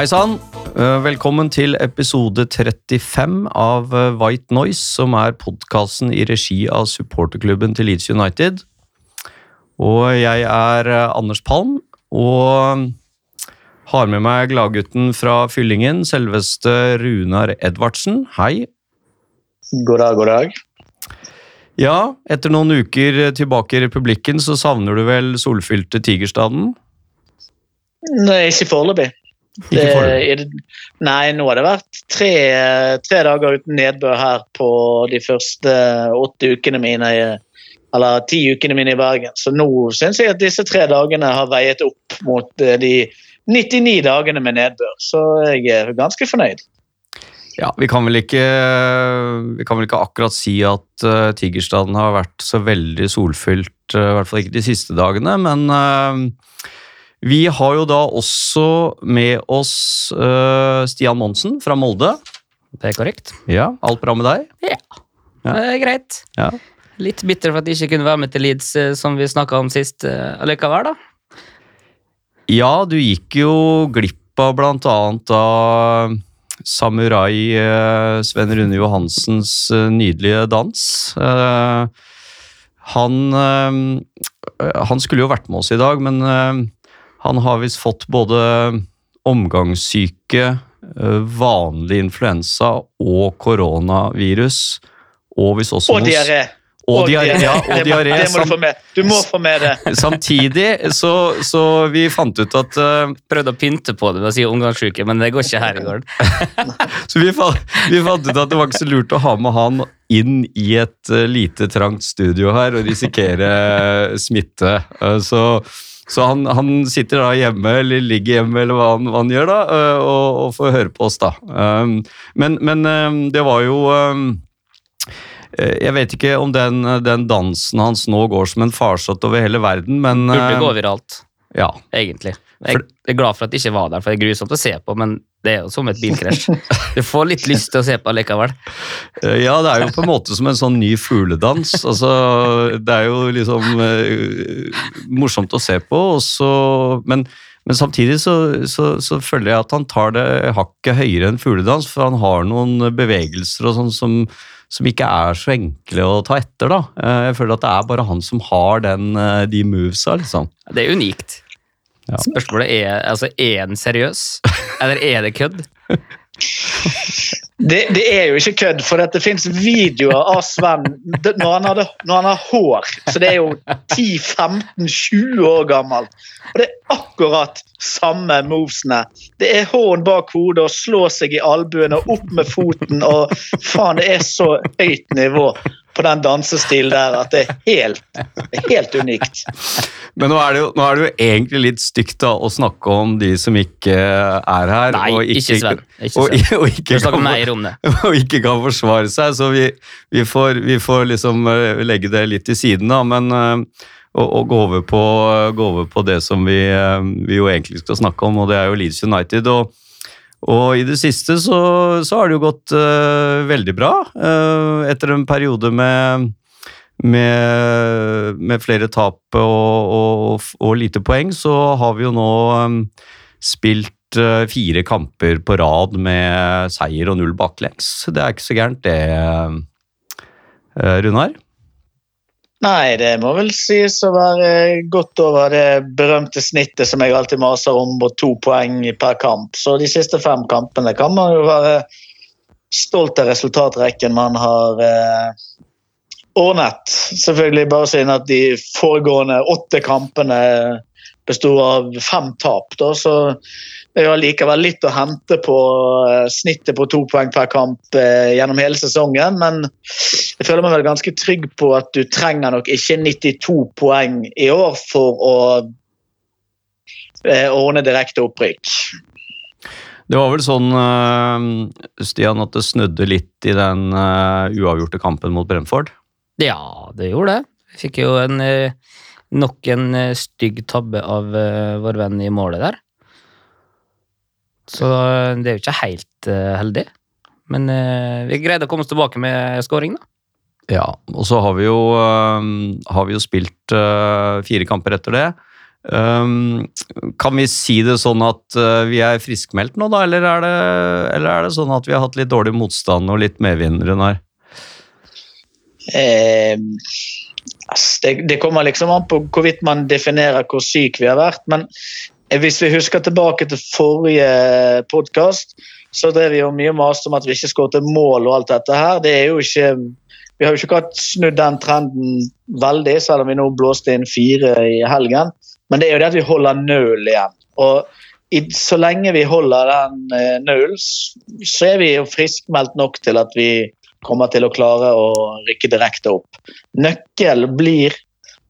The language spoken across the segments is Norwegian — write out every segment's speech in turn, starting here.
Hei sann! Eh, Velkommen til episode 35 av eh, White Noise, som er podkasten i regi av supporterklubben til Leeds United. Og jeg er eh, Anders Palm, og har med meg gladgutten fra Fyllingen, selveste Runar Edvardsen. Hei. God dag, god dag. Ja, etter noen uker tilbake i republikken, så savner du vel solfylte Tigerstaden? Nei, ikke foreløpig. Det- Nei, nå har det vært tre, tre dager uten nedbør her på de første åtte ukene mine, eller ti ukene mine i Bergen. Så nå syns jeg at disse tre dagene har veiet opp mot eh, de 99 dagene med nedbør. Så jeg er ganske fornøyd. Ja, vi kan ikke, vi kan vel ikke akkurat si at uh, Tigerstaden har vært så veldig solfylt, uh, i hvert fall ikke de siste dagene, men eh, vi har jo da også med oss uh, Stian Monsen fra Molde. Det er korrekt. Ja, alt bra med deg? Ja. Det er greit. Ja. Litt bitter for at jeg ikke kunne være med til Leeds, eh, som vi snakka om sist eh, allikevel, da. Ja, du gikk jo glipp av blant annet av Samurai Sven Rune Johansens nydelige dans. Han, han skulle jo vært med oss i dag, men han har visst fått både omgangssyke, eh, vanlig influensa og koronavirus. Og hvis også Og diaré. Og diaré, ja, og Det må- diaré. Det må du få med. Du må få med det. Samtidig så, så vi fant ut at uh, Prøvde å pynte på det ved å si omgangssyke, men det går ikke her i gården. Så vi fant, vi fant ut at det var ikke så lurt å ha med han inn i et uh, lite, trangt studio her og risikere smitte. Eh, så så han, han sitter da hjemme, eller ligger hjemme, eller hva han, hva han gjør, da, eh, og, og får høre på oss, da. Um, men, men um, det var jo um, eh, Jeg vet ikke om den, den dansen hans nå går som en farsott over hele verden, men Burde gå viralt, Ja. egentlig. Jeg er glad for at jeg ikke var der, for det er grusomt å se på, men det er jo som et bilkrasj. Du får litt lyst til å se på likevel. Eh, Ja, det er jo på en måte som en sånn ny fugledans. Altså, det er jo liksom uh, morsomt å se på, og så, men, men samtidig så, så, så føler jeg at han tar det hakket høyere enn fugledans, for han har noen bevegelser og sånn som, som ikke er så enkle å ta etter. da. Eh, Jeg føler at det er bare han som har den, de movesa, liksom. Det er unikt. Ja. Spørsmålet er altså, er den seriøs, eller er det kødd? Det, det er jo ikke kødd, for det fins videoer av Sven når han, hadde, når han har hår. Så det er jo 10-15-20 år gammel. Og det er akkurat samme movesene. Det er hånd bak hodet og slå seg i albuen og opp med foten. og faen, Det er så høyt nivå på den dansestilen der at det er helt, helt unikt. Men nå er, det jo, nå er det jo egentlig litt stygt da, å snakke om de som ikke er her. Nei, og ikke Sven. Ikke og, Sven. og, Vi ikke kan- mer om det. og ikke kan forsvare seg, så vi, vi, får, vi får liksom eh, legge det litt til siden, da, men eh, og, og gå, over på, gå over på det som vi, eh, vi jo egentlig skal snakke om, og det er jo Leeds United. og og i det siste så, så har det jo gått uh, veldig bra. Uh, etter en periode med, med, med flere tap og, og, og lite poeng, så har vi jo nå um, spilt uh, fire kamper på rad med seier og null baklengs. Det er ikke så gærent, det, Runar. Nei, det må vel sies å være godt over det berømte snittet som jeg alltid maser om, på to poeng per kamp. Så de siste fem kampene kan man jo være stolt av resultatrekken man har eh, ordnet. Selvfølgelig bare siden at de foregående åtte kampene besto av fem tap. Da, så det er jo allikevel litt å hente på eh, snittet på to poeng per kamp eh, gjennom hele sesongen. Men jeg føler meg vel ganske trygg på at du trenger nok ikke 92 poeng i år for å eh, ordne direkte opprykk. Det var vel sånn, eh, Stian, at det snudde litt i den eh, uavgjorte kampen mot Bremford? Ja, det gjorde det. Vi fikk jo en, nok en stygg tabbe av vår venn i målet der. Så det er jo ikke helt heldig. Men vi greide å komme oss tilbake med scoring, da. Ja, og så har vi jo, eh, har vi jo spilt eh, fire kamper etter det. Um, kan vi si det sånn at eh, vi er friskmeldt nå, da, eller er, det, eller er det sånn at vi har hatt litt dårlig motstand og litt medvind, Runar? Eh, det, det kommer liksom an på hvorvidt man definerer hvor syk vi har vært. Men eh, hvis vi husker tilbake til forrige podkast, så drev vi jo mye mas om at vi ikke skåret mål og alt dette her. Det er jo ikke Vi har jo ikke snudd den trenden veldig, selv om vi nå blåste inn fire i helgen. Men det er jo det at vi holder null igjen. Og i, så lenge vi holder den eh, så er vi jo friskmeldt nok til at vi kommer til å klare å rykke direkte opp. Nøkkel blir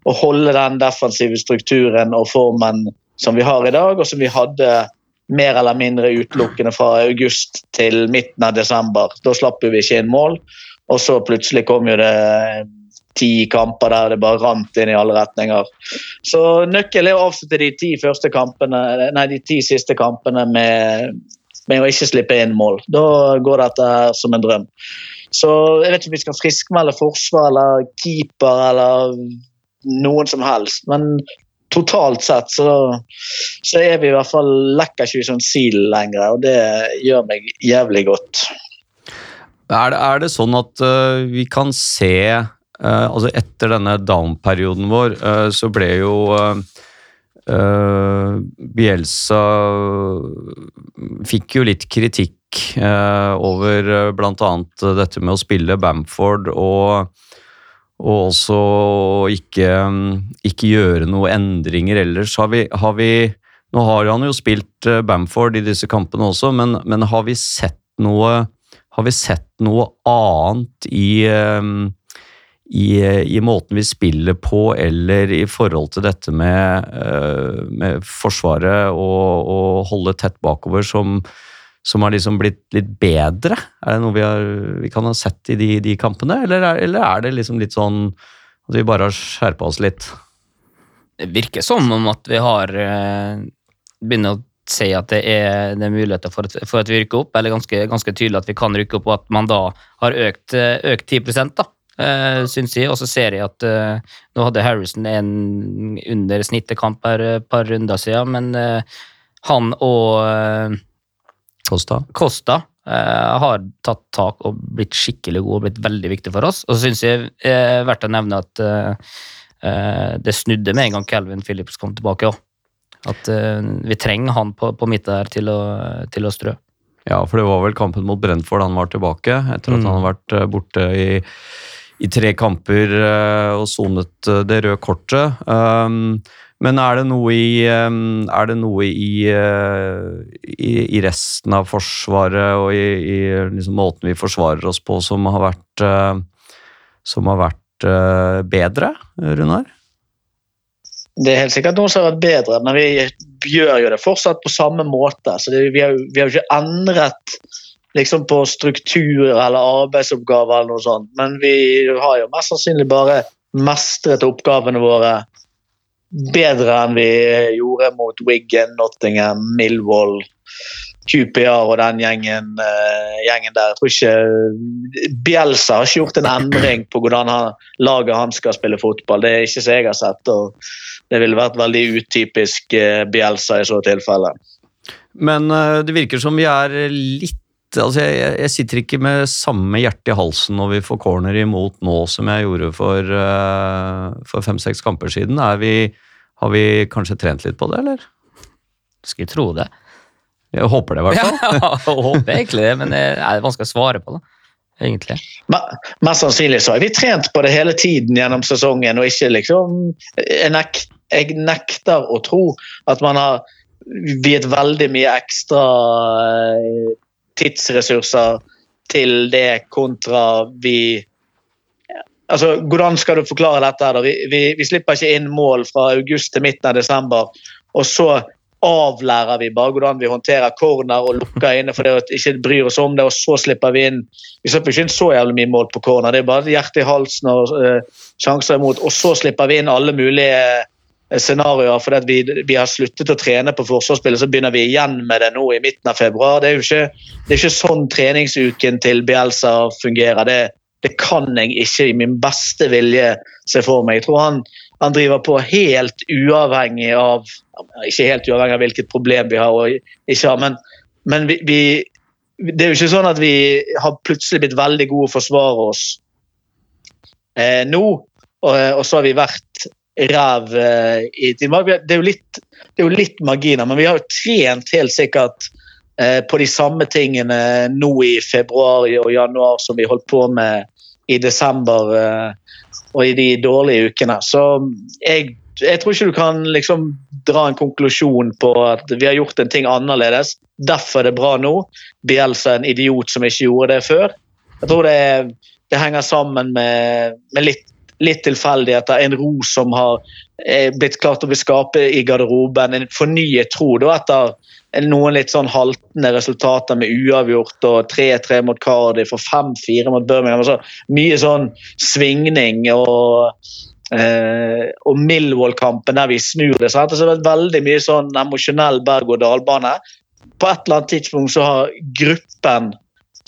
å holde den defensive strukturen og formen som vi har i dag, og som vi hadde mer eller mindre utelukkende fra august til midten av desember. Da slapp vi ikke inn mål, og så plutselig kom jo det ti kamper der det bare rant inn i alle retninger. Så nøkkel er å avslutte de ti kampene, nei, de ti siste kampene med, med å ikke slippe inn mål. Da går dette her som en drøm. Så jeg vet ikke om vi skal friskmelde forsvar eller keeper eller noen som helst, men totalt sett så, så er vi i hvert fall lekker ikke vi som sild lenger, og det gjør meg jævlig godt. Er det, er det sånn at uh, vi kan se uh, altså Etter denne down-perioden vår, uh, så ble jo Bielsa fikk jo litt kritikk over uh, annet dette med å spille Bamford og og også ikke, ikke gjøre noen endringer ellers. Har vi, har vi Nå har han jo spilt Bamford i disse kampene også, men, men har vi sett noe har vi sett noe annet i, eh, i, i måten vi spiller på, eller i forhold til dette med, eh, med Forsvaret og, og holde tett bakover, som, som har liksom blitt litt bedre? Er det noe vi, har, vi kan ha sett i de, de kampene, eller er, eller er det liksom litt sånn at vi bare har skjerpa oss litt? Det virker som om at vi har eh, begynner å si at det er, det er muligheter for, for at vi rykker opp, eller ganske, ganske tydelig at vi kan rykke opp, og at man da har økt, eh, økt 10 da, synes syns jeg. Og så ser jeg at eh, nå hadde Harrison en under snittet kamp et par runder siden, men eh, han og Costa? Costa eh, har tatt tak og blitt skikkelig god og blitt veldig viktig for oss. Og så syns jeg er verdt å nevne at eh, eh, det snudde med en gang Calvin Phillips kom tilbake òg. At uh, vi trenger han på, på midten der til å, til å strø. Ja, for det var vel kampen mot Brentford han var tilbake, etter at Mm. han har vært eh, borte i, i tre kamper uh, og sonet det røde kortet. Um, men er det noe i, det noe i, i, i resten av Forsvaret og i, i liksom måten vi forsvarer oss på som har vært, som har vært bedre, Runar? Det er helt sikkert noen som har vært bedre, men vi gjør jo det fortsatt på samme måte. Så det, vi, har, jo- ikke endret liksom på struktur eller arbeidsoppgaver eller noe sånt, men vi har jo mest sannsynlig bare mestret oppgavene våre bedre enn vi gjorde mot Wiggen, Nottingham, Millwall, QPR og den gjengen, eh, gjengen der. Jeg tror ikke Bielsa har ikke gjort en endring på hvordan han, laget han skal spille fotball. Det er ikke så jeg har sett. og det ville vært veldig utypisk eh, Bielsa i så tilfelle. Men eh, det virker som vi er litt Altså, jeg, jeg sitter ikke med samme hjerte i halsen når vi får corner imot nå som jeg gjorde for, eh, for fem-seks kamper siden. Er vi, har vi kanskje trent litt på det, eller? Skulle tro det. Jeg håper det, i hvert fall. Ja, jeg håper egentlig det, men det er vanskelig å svare på det. Egentlig. Mest sannsynlig så har vi trent på det hele tiden gjennom sesongen, og ikke liksom Jeg, nek, jeg nekter å tro at man har viet veldig mye ekstra eh, tidsressurser til det kontra vi Altså, Hvordan skal du forklare dette? da? Vi, vi, vi slipper ikke inn mål fra august til midten av desember, og så avlærer vi bare hvordan vi håndterer corner og lukker inne for det at ikke bryr oss om det, og så slipper vi inn Vi slipper ikke inn så jævlig mye mål på corner, det er bare hjerte i halsen og uh, sjanser imot, og så slipper vi inn alle mulige eh, scenarioer fordi vi, vi har sluttet å trene på forsvarsspillet, så begynner vi igjen med det nå i midten av februar. Det er jo ikke, det er ikke sånn treningsuken til Bielsa fungerer. Det, det kan jeg ikke i min beste vilje se for meg. Jeg tror han, han driver på helt uavhengig av Ikke helt uavhengig av hvilket problem vi har og ikke har, men, men vi, vi, det er jo ikke sånn at vi har plutselig blitt veldig gode å forsvare oss eh, nå, og, og så har vi vært ræv eh, i timer. Det er jo litt, det er jo litt marginer, men vi har jo trent helt sikkert eh, på de samme tingene nå i februar og januar som vi holdt på med i desember eh, og i de dårlige ukene. Så jeg, jeg tror ikke du kan liksom dra en konklusjon på at vi har gjort en ting annerledes. Derfor er det bra nå. Bielsa er en idiot som ikke gjorde det før. Jeg tror det, det henger sammen med, med litt, litt tilfeldigheter. En ro som har eh, blitt klart å skape i garderoben. En fornyet tro da, etter noen litt sånn haltende resultater med uavgjort og 3-3 mot Cardiff og 5-4 mot Birmingham. Altså, mye sånn svingning og eh, og Millwall-kampen der vi snur det. Sant? Så det har veldig mye sånn emosjonell berg-og-dal-bane. På et eller annet tidspunkt så har gruppen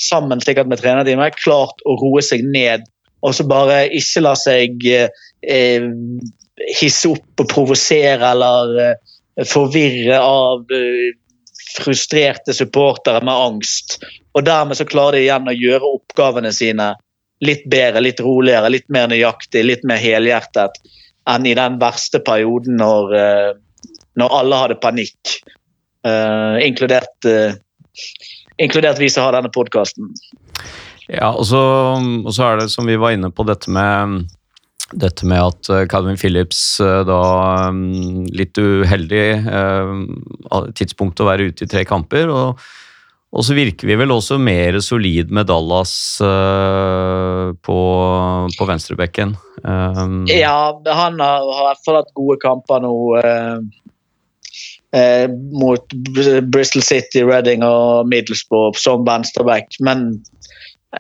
sammen sikkert med trenerteamet klart å roe seg ned og så bare ikke la seg eh, hisse opp og provosere eller eh, forvirre av eh, frustrerte supportere med angst. Og dermed så klarer de igjen å gjøre oppgavene sine litt bedre, litt roligere, litt mer nøyaktig, litt mer helhjertet enn i den verste perioden når, eh, når alle hadde panikk. Uh, inkludert, uh, inkludert vi som har denne podkasten. Ja, og så, og så er det som vi var inne på, dette med dette med at Calvin Phillips da mm, litt uheldig tidspunkt å være ute i tre kamper. og, og så virker vi vel også mer solid med Dallas uh, på, på venstrebekken. Um, ja, han har, har i hvert fall hatt gode kamper nå. Uh, uh, mot Bristol City, Reading og Middlesbrough som venstreback. Men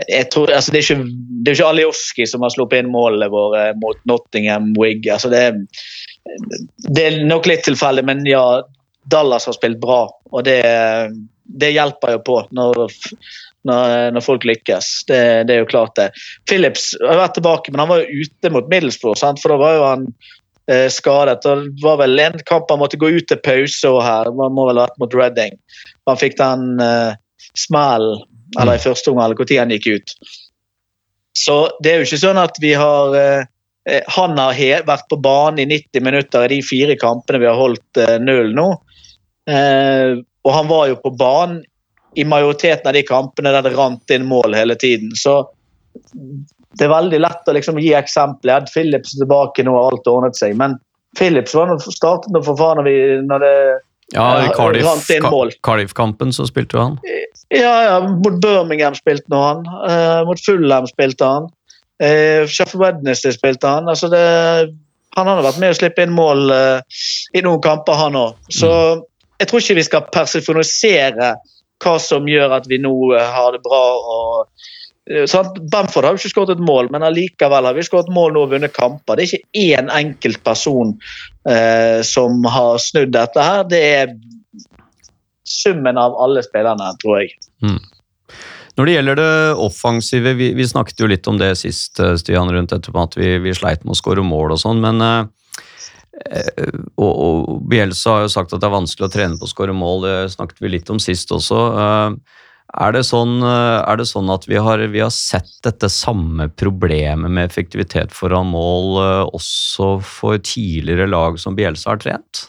jeg tror, altså det, er ikke, det er ikke Alioski som har sluppet inn målene våre mot Nottingham Wig. Altså det, det, er nok litt tilfeldig, men ja, Dallas har spilt bra. Og det, det hjelper jo på når, når, når folk lykkes. Det, det, er jo klart det. Phillips har vært tilbake, men han var jo ute mot Middlesbrough, sant? for da var jo han eh, skadet. og Det var vel en kamp han måtte gå ut til pause og her. Man må vel ha vært mot Reading. Han fikk den eh, smellen eller i første omgang, eller når han gikk ut. Så det er jo ikke sånn at vi har eh, eh Han har vært på banen i 90 minutter i de fire kampene vi har holdt eh, null nå. Eh, og han var jo på banen i majoriteten av de kampene der det rant inn mål hele tiden. Så det er veldig lett å liksom gi eksempler. Ed Phillips tilbake nå har alt ordnet seg. Men Phillips var startet for faen når, vi, når det ja, i Cardiff, mål. Cardiff-kampen så spilte han. Ja, ja, mot Birmingham spilte nå han. Uh, mot Fulham spilte han. Uh, Sheffield Wednesday spilte han. Altså det, han hadde vært med å slippe inn mål uh, i noen kamper, han òg. Så mm. Jeg tror ikke vi skal persifonisere hva som gjør at vi nå har det bra. og Sånn, Bamford har jo ikke skåret et mål, men allikevel har vi skåret mål nå og vunnet kamper. Det er ikke én enkelt person eh, som har snudd dette her. Det er summen av alle spillerne, tror jeg. Mm. Når det gjelder det offensive, vi, vi, snakket jo litt om det sist, eh, Stian, rundt etterpå, at vi, vi sleit med å skåre mål og sånn, men eh, og, og, Bielsa har jo sagt at det er vanskelig å trene på å skåre mål, det snakket vi litt om sist også. Eh, er det sånn, er det sånn at vi har, vi har, sett dette samme problemet med effektivitet foran mål også for tidligere lag som Bielsa har trent?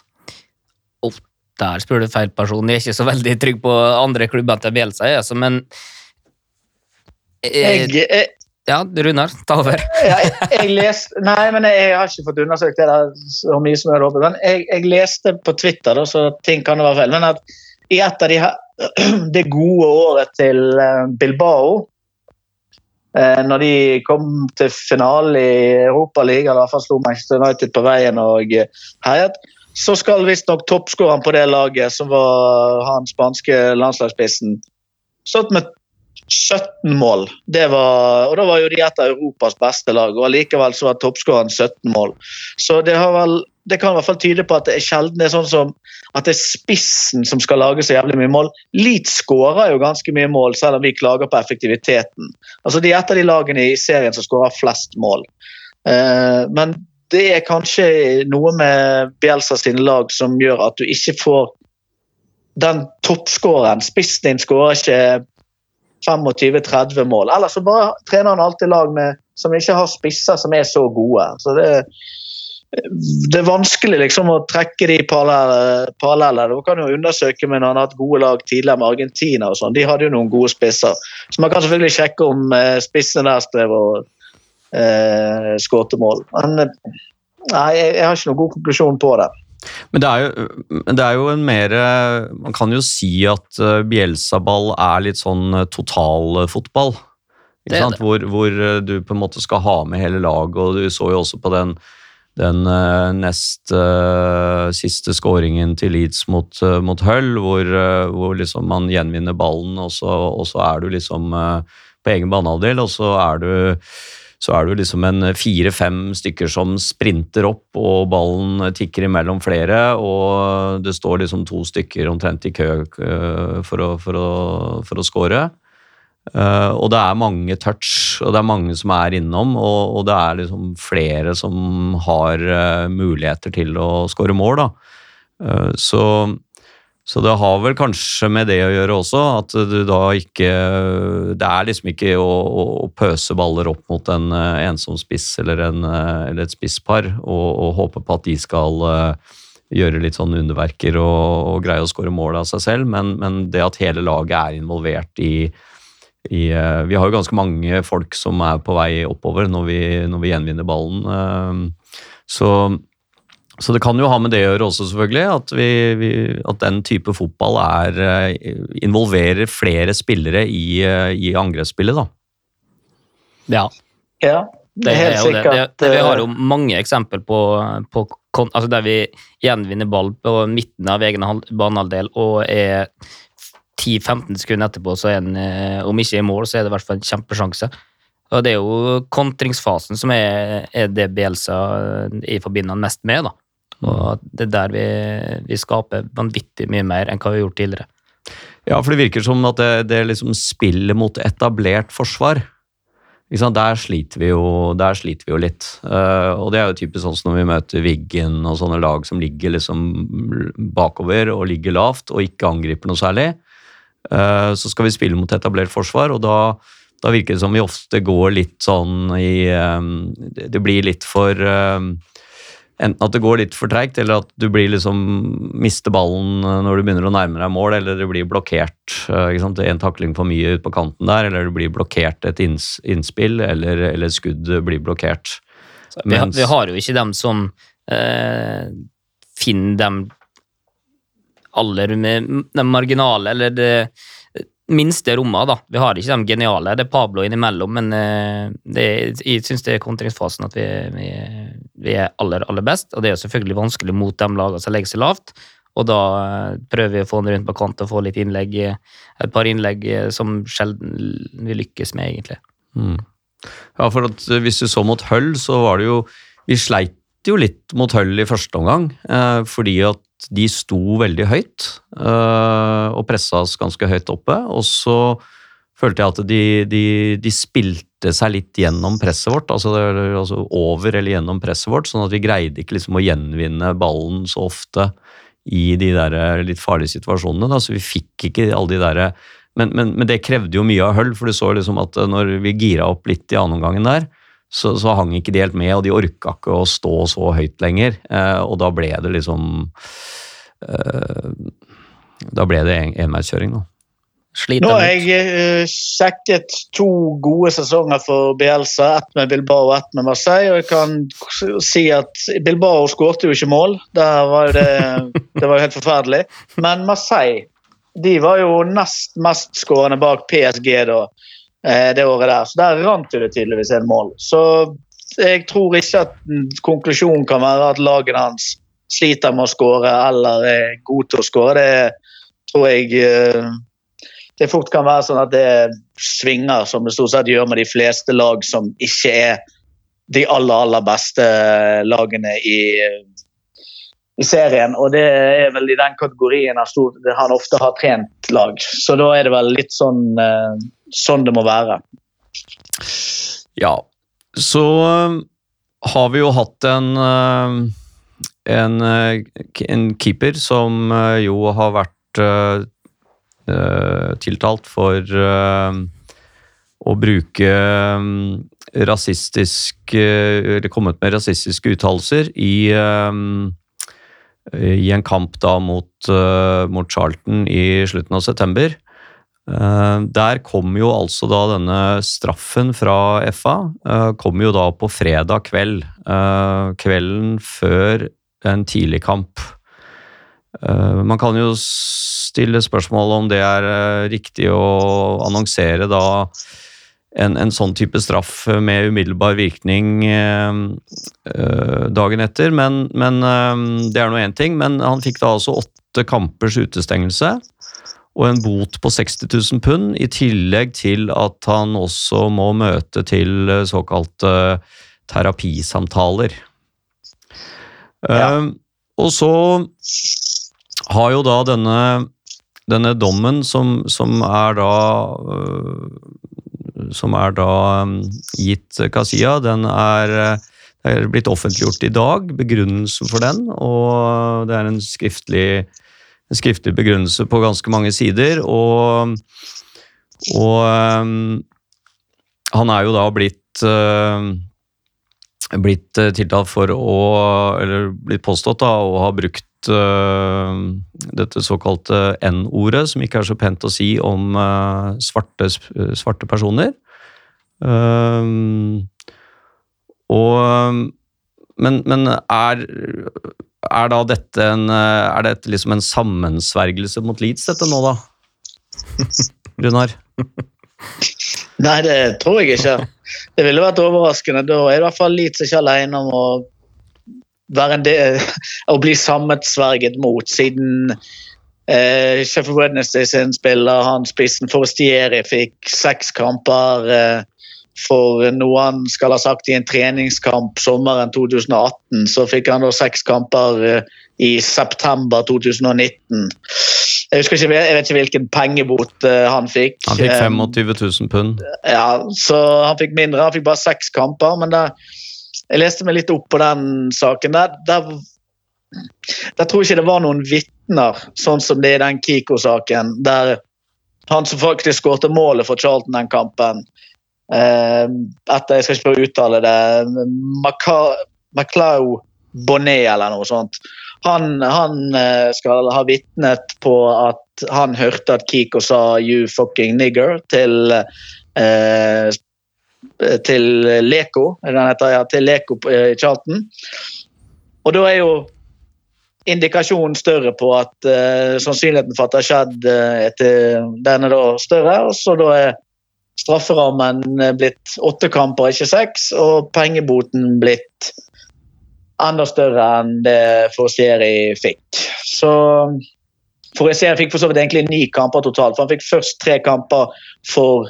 der spør du feil person. Jeg er ikke så veldig trygg på andre klubber til Bielsa, altså, men jeg, jeg, Ja, Runar, ta over. jeg, jeg leste, nei, men jeg, har ikke fått undersøkt det der så mye som jeg hadde håpet. Men jeg, jeg, leste på Twitter, da, så ting kan være feil, men at i et av de her, det gode året til eh, Bilbao eh, når de kom til finalen i Europaligaen, eller i hvert fall slo Manchester United på veien og herjet, så skal visstnok toppskåreren på det laget, som var han spanske landslagsspissen, stått med 17 mål. Det var, og Da var jo de et av Europas beste lag, og allikevel så var toppskåreren 17 mål. Så det, vel, det kan i hvert fall tyde på at det er sjelden det er sånn som at det er spissen som skal lage så jævlig mye mål. Leeds skårer jo ganske mye mål, selv om vi klager på effektiviteten. Altså De er et av de lagene i serien som skårer flest mål. Eh, men det er kanskje noe med Bielsa sine lag som gjør at du ikke får den toppskåreren. Spissen din skårer ikke 25-30 mål. Ellers så bare trener han alltid lag med, som ikke har spisser som er så gode. Så det, det er vanskelig liksom å trekke de parallellene. Du kan jo undersøke med når han har hatt gode lag tidligere med Argentina. og sånn. De hadde jo noen gode spisser. Så man kan selvfølgelig sjekke om eh, spissene der strever og eh, skårte mål. Men eh, nei, jeg, jeg har ikke noen god konklusjon på det. Men det er, jo, det er jo en mer Man kan jo si at eh, Bielsa-ball er litt sånn eh, totalfotball. Ikke sant? det. Hvor, hvor eh, du på en måte skal ha med hele laget, og du så jo også på den, den nest uh, siste skåringen til Leeds mot, uh, mot Hull, hvor, uh, hvor liksom man gjenvinner ballen, og så, og så er du liksom på egen banehalvdel, og så er du så er du liksom en fire-fem stykker som sprinter opp, og ballen tikker imellom flere, og det står liksom to stykker omtrent i kø øh, for å, for å, for å score. Eh, og det er mange touch, og det er mange som er innom, og, og det er liksom flere som har eh, muligheter til å score mål. Da. Eh, så, så det har vel kanskje med det å gjøre også, at du da ikke Det er liksom ikke å, å, pøse baller opp mot en eh, ensom spiss eller, en, eh, eller et spisspar og, og håpe på at de skal eh, gjøre litt sånn underverker og, og greie å skåre mål av seg selv, men, men det at hele laget er involvert i, i Vi har jo ganske mange folk som er på vei oppover når vi, når vi gjenvinner ballen. Så så det kan jo ha med det å gjøre også, selvfølgelig. At, vi, vi, at den type fotball er, eh, involverer flere spillere i, eh, i angrepsspillet, da. Ja, Ja, det er helt sikkert. det. Det, det, vi har eh, jo mange eksempel på, på altså der vi gjenvinner ball på midten av egen hal- banehalvdel og er 10-15 sekunder etterpå, så er en, om ikke i mål, så er det i hvert fall en kjempesjanse. Og det er jo kontringsfasen som er, er det Bielsa i forbinder mest med, da. Og det er der vi, vi skaper vanvittig mye mer enn hva vi har gjort tidligere. Ja, for det virker som at det, det liksom spillet mot etablert forsvar? Der, sliter jo, der sliter vi jo litt. Eh, og det er jo typisk sånn som når vi møter Wiggen og sånne lag som ligger liksom bakover og ligger lavt og ikke angriper noe særlig. Eh, så skal vi spille mot etablert forsvar, og da, da virker det som vi ofte går litt sånn i eh, Det blir litt for Enten at det går litt for treigt, eller at du blir liksom, mister ballen eh, når du begynner å nærme deg mål, eller du blir blokkert. eh, Ikke sant? En takling for mye ut på kanten der, eller du blir blokkert et inns, innspill, eller, eller skudd blir blokkert. Vi, Mens- vi har jo ikke dem som eh, finner dem aller med de marginale, eller det minste rommene, da. Vi har ikke de geniale. Det er Pablo innimellom, men eh, det, jeg syns det er kontringsfasen at vi, vi, vi er aller, aller best. Og det er jo selvfølgelig vanskelig mot de lagene som legger seg lavt. Og da eh, prøver vi å få den rundt på kant og få litt innlegg, eh, et par innlegg eh, som sjelden vi lykkes med, egentlig. Mm. Ja, for at hvis du så mot Hull, så var det jo Vi sleit jo litt mot Hull i første omgang, eh, fordi at de sto veldig høyt eh, og pressa oss ganske høyt oppe. Og så følte jeg at de, de, de spilte seg litt gjennom presset vårt, altså, altså over eller gjennom presset vårt, sånn at vi greide ikke liksom å gjenvinne ballen så ofte i de der litt farlige situasjonene. Da. Så vi fikk ikke alle de der men, men, men det krevde jo mye av Hull, for du så liksom at eh, når vi gira opp litt i annenomgangen der, så, så hang ikke de helt med, og de orka ikke å stå så høyt lenger. Eh, og da ble det liksom eh, Da ble det en- enveiskjøring, da. Sliter Nå har jeg eh, sjekket to gode sesonger for Bielsa. Ett med Bilbao og ett med Marseille. Og jeg kan si at Bilbao skårte jo ikke mål. Var det, det var jo helt forferdelig. Men Marseille de var jo nest mest skårende bak PSG da, eh, det året der. Så der rant det tydeligvis en mål. Så jeg tror ikke at konklusjonen kan være at laget hans sliter med å skåre eller er god til å skåre. Det tror jeg eh, det fort kan være sånn at det svinger, som det stort sett gjør med de fleste lag som ikke er de aller, aller beste lagene i, i serien. Og det er vel i den kategorien han ofte har trent lag. Så da er det vel litt sånn, eh, sånn det må være. Ja, så øh, har vi jo hatt en, øh, en, en keeper som jo har vært tiltalt for øh, å bruke øh, rasistisk Eller kommet med rasistiske uttalelser i i en kamp da mot, mot Charlton i slutten av september. Eh, der kom jo altså da denne straffen fra FA eh, kom jo da på fredag kveld. eh, kvelden før en tidlig kamp. Eh, man kan jo stille spørsmål om det er eh, riktig å annonsere da en, en sånn type straff med umiddelbar virkning eh, dagen etter, men, men det er nå én ting. Men han fikk da altså åtte kampers utestengelse og en bot på 60 000 pund, i tillegg til at han også må møte til såkalte terapisamtaler. Ja. Uh, og så har jo da denne, denne dommen som, som er da øh, Som er da øh, gitt Kasia, den er, øh, er blitt offentliggjort i dag, begrunnelsen for den, og det er en skriftlig en skriftlig begrunnelse på ganske mange sider, og, og han er jo da blitt øh, blitt øh, tiltalt for å Eller blitt påstått da, å ha brukt øh, dette såkalte N-ordet, som ikke er så pent å si om øh, svarte, svarte personer. Øhm, og men, men er, er da dette en eh, Er dette liksom en sammensvergelse mot Leeds, dette nå, da? Runar? Nei, det tror jeg ikke. Det ville vært overraskende. Da er i hvert fall Leeds ikke alene om å del, å bli sammensverget mot, siden eh, Sheffield Wednesday sin spiller, han spissen Forestieri, fikk seks kamper eh, for noe han skal ha sagt i en treningskamp sommeren 2018. Så fikk han da seks kamper eh, i september 2019. Jeg, ikke, jeg vet ikke hvilken pengebot eh, han fikk. Han fikk Eh, 25 000 pund. ja, så han fikk mindre. Han fikk bare seks kamper. Men der, jeg leste meg litt opp på den saken. Der, der, der tror jeg ikke det var noen vitner, sånn som det er i den Kiko-saken. Der han som faktisk skårte målet for Charlton den kampen eh, etter, Jeg skal ikke prøve å uttale det Maca- Maclau Bonnet eller noe sånt. Han, han eh, skal ha vitnet på at han hørte at Kiko sa 'you fucking nigger' til eh, til Leko, er heter, ja, til Leko i Charlton. Og da er jo indikasjonen større på at eh, sannsynligheten for at det har skjedd, eh, etter, den er da større. Og så da er strafferammen eh, blitt åtte kamper, ikke seks, og pengeboten blitt enda større enn det Forestieri fikk. Så Forestieri fikk for så vidt egentlig ni kamper totalt, for han fikk først tre kamper for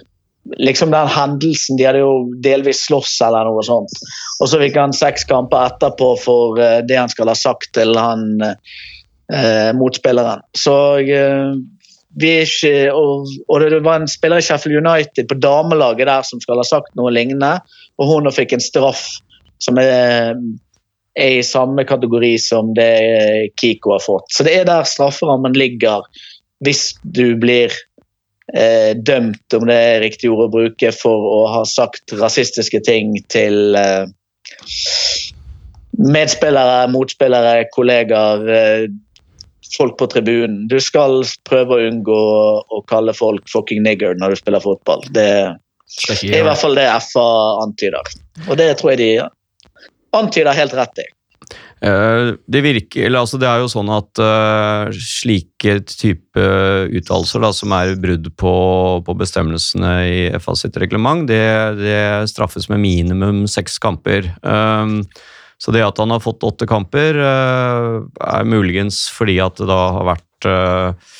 liksom den hendelsen. De hadde jo delvis slåss eller noe sånt. Og så fikk han seks kamper etterpå for eh, det han skal ha sagt til han eh, motspilleren. Så eh, ikke og, og det var en spiller i Sheffield United på damelaget der som skal ha sagt noe lignende, og hun fikk en straff som er, er i samme kategori som det Kiko har fått. Så det er der strafferammen ligger hvis du blir eh, dømt, om det er riktig ord å bruke, for å ha sagt rasistiske ting til eh, medspillere, motspillere, kollegaer, eh, folk på tribunen. Du skal prøve å unngå å kalle folk fucking nigger når du spiller fotball. Det det er i hvert fall det FA antyder. Og det tror jeg de antyder helt rett i. Eh, Det virker, altså det er jo sånn at uh, slike type uttalelser som er brudd på, på bestemmelsene i FA sitt reglement, det, det straffes med minimum seks kamper. Um, Så det at han har fått åtte kamper, uh, er muligens fordi at det da har vært eh,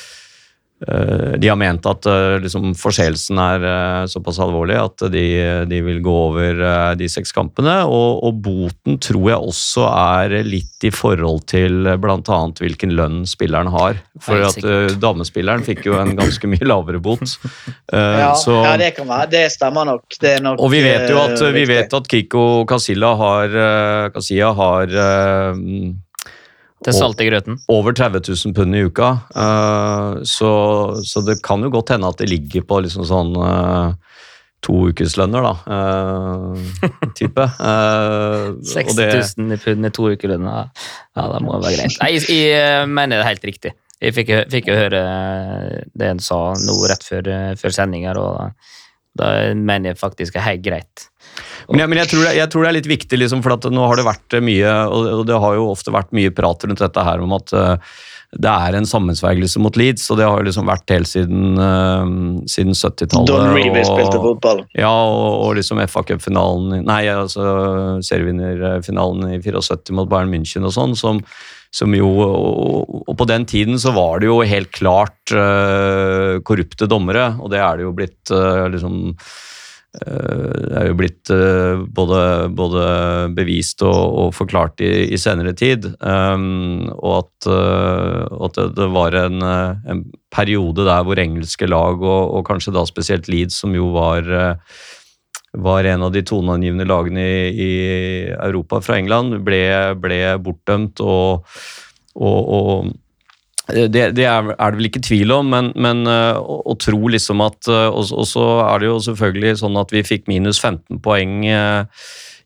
de har ment at eh, liksom, forseelsen er eh, såpass alvorlig at de, de vil gå over eh, de seks kampene. Og, og boten tror jeg også er litt i forhold til eh, bl.a. hvilken lønn spilleren har. For at eh, damespilleren fikk jo en ganske mye lavere bot. Uh, Ja, så, ja, det kan være. Det stemmer nok. Det er nok og vi vet jo at, eh, vi vet at Kiko Casilla har, eh, Casilla har eh, Til salt i grøten. over 30 000 pund i uka. eh, så, så det kan jo godt hende at det ligger på liksom sånn uh, to ukeslønner, da. Uh, type. Uh, og 60 000 i pund i to uker lønn. Ja, det må være greit. Nei, jeg, jeg eh, mener det er helt riktig. Jeg fikk, fikk jo høre eh, det en sa nå rett før, eh, før sending her, og da mener jeg faktisk det er helt greit. Men, jeg, men jeg, tror det, jeg tror det er litt viktig, liksom, for nå har det vært mye og det har jo ofte vært mye prat rundt dette her om at uh, det er en sammensvergelse mot Leeds, og det har jo liksom vært helt siden, uh, siden 70-tallet. Don Reeve spilte fotball. Ja, og, og liksom FA Cup-finalen Nei, altså serievinnerfinalen i 74 mot Bayern München og sånn, som, som jo og, og på den tiden så var det jo helt klart eh, korrupte dommere, og det er det jo blitt eh, liksom eh, det er jo blitt eh, både, både bevist og, og forklart i, i senere tid. Um, og at, eh, at det, det var en, eh, en periode der hvor engelske lag, og, og kanskje da spesielt Leeds, som jo var eh, var en av de toneangivende lagene i, i Europa fra England, ble, ble bortdømt og, og det, det er, er det vel ikke tvil om, men, men øh, å, å tro liksom at øh, Og så er det jo selvfølgelig sånn at vi fikk minus 15 poeng øh,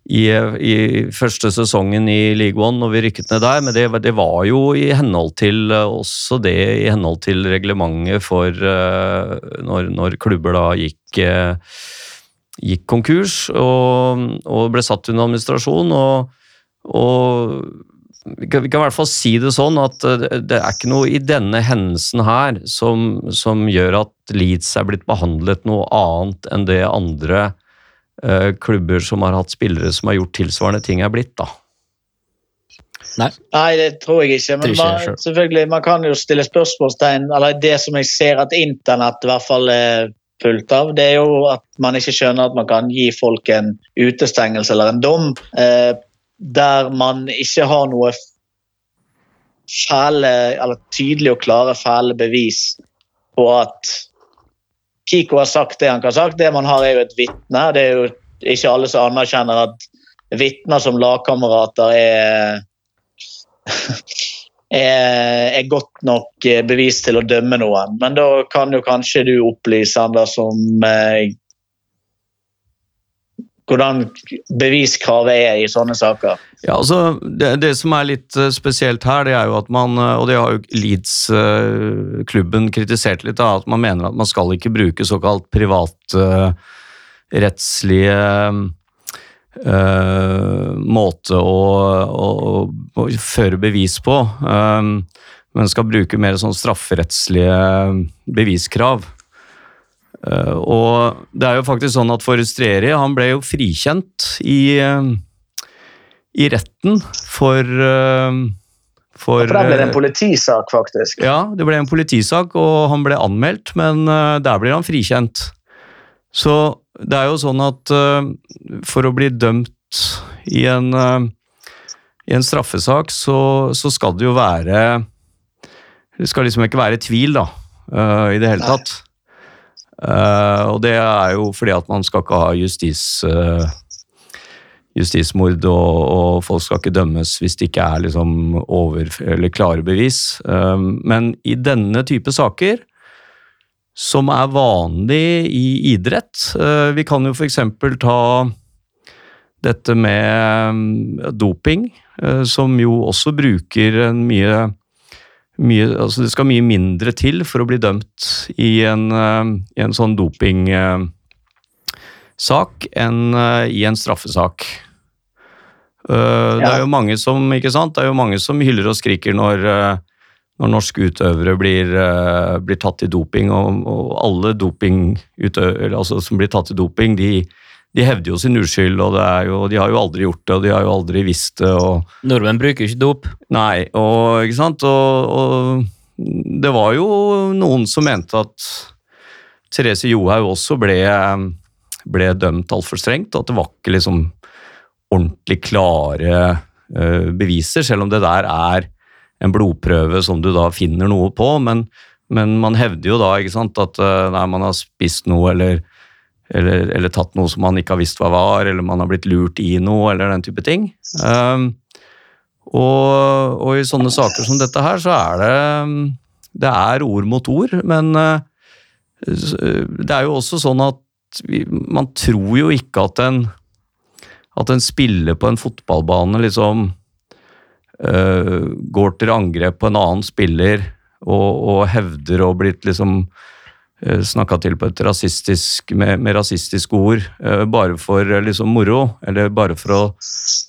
i, i første sesongen i League One når vi rykket ned der, men det, det var jo i henhold til også det i henhold til reglementet for når, når klubber da gikk gikk konkurs og, og ble satt under administrasjon. og, og vi kan, vi kan i hvert fall si det sånn at eh, det, er ikke noe i denne hendelsen her som, som gjør at Leeds er blitt behandlet noe annet enn det andre eh, klubber som har hatt spillere som har gjort tilsvarende ting, er blitt. da. Nei, det tror jeg ikke. Men man, selvfølgelig, man kan jo stille spørsmålstegn Eller det som jeg ser at internett i hvert fall er fullt av, det er jo at man ikke skjønner at man kan gi folk en utestengelse eller en dom eh, der man ikke har noe fæle, eller tydelig og klare fæle bevis på at Kiko har sagt det han kan sagt. Det man har, er jo et vitne. Det er jo ikke alle som anerkjenner at vitner som lagkamerater er er, er godt nok eh, bevis til å dømme noen. Men da kan jo kanskje du opplyse han da som eh, hvordan beviskravet er i sånne saker. Ja, altså, det, det som er litt eh, spesielt her, det er jo at man, eh, og det har jo Leeds-klubben kritisert litt, da, at man mener at man skal ikke bruke såkalt privatrettslige uh, måte å, å, å føre bevis på, um, men skal bruke mer sånn strafferettslige beviskrav. Eh, og det er jo faktisk sånn at Forestrieri han ble jo frikjent i, eh, i retten for, eh, for For der ble det en politisak, faktisk. Ja, det ble en politisak, og han ble anmeldt, men der blir han frikjent. Så det er jo sånn at for å bli dømt i en, i en straffesak, så, så skal det jo være Det skal liksom ikke være tvil, da, i det hele tatt. Eh, og det er jo fordi at man skal ikke ha justis... uh, justismord, og, og folk skal ikke dømmes hvis det ikke er liksom over, eller klare bevis. Uh, men i denne type saker, som er vanlig i idrett uh, Vi kan jo f.eks. ta dette med um, doping, uh, som jo også bruker en mye mye, altså det skal mye mindre til for å bli dømt i en, uh, i en sånn dopingsak enn uh, i en straffesak. Uh, Det er jo mange som? Det er jo mange som hyller og skriker når, når norske utøvere blir, blir tatt i doping, og, og alle dopingutøvere altså som blir tatt i doping, de, de hevder jo sin uskyld, og det er jo, de har jo aldri gjort det, og de har jo aldri visst det. og Nordmenn bruker ikke dop. Nei, og ikke sant, og, og det var jo noen som mente at Therese Johaug også ble, ble dømt altfor strengt, og at det var ikke liksom ordentlig klare eh, beviser, selv om det der er en blodprøve som du da finner noe på, men, men man hevder jo da ikke sant, at eh, nei, man har spist noe eller, eller, eller tatt noe som man ikke har visst hva var, eller man har blitt lurt i noe, eller den type ting. Um, og, og, i sånne saker som dette her, så er det Det er ord mot ord, men uh, det er jo også sånn at vi, man tror jo ikke at en at en spiller på en fotballbane liksom uh, går til angrep på en annen spiller og, og hevder å blitt liksom uh, snakka til på et rasistisk, med, med rasistiske ord uh, bare for uh, liksom moro, eller bare for å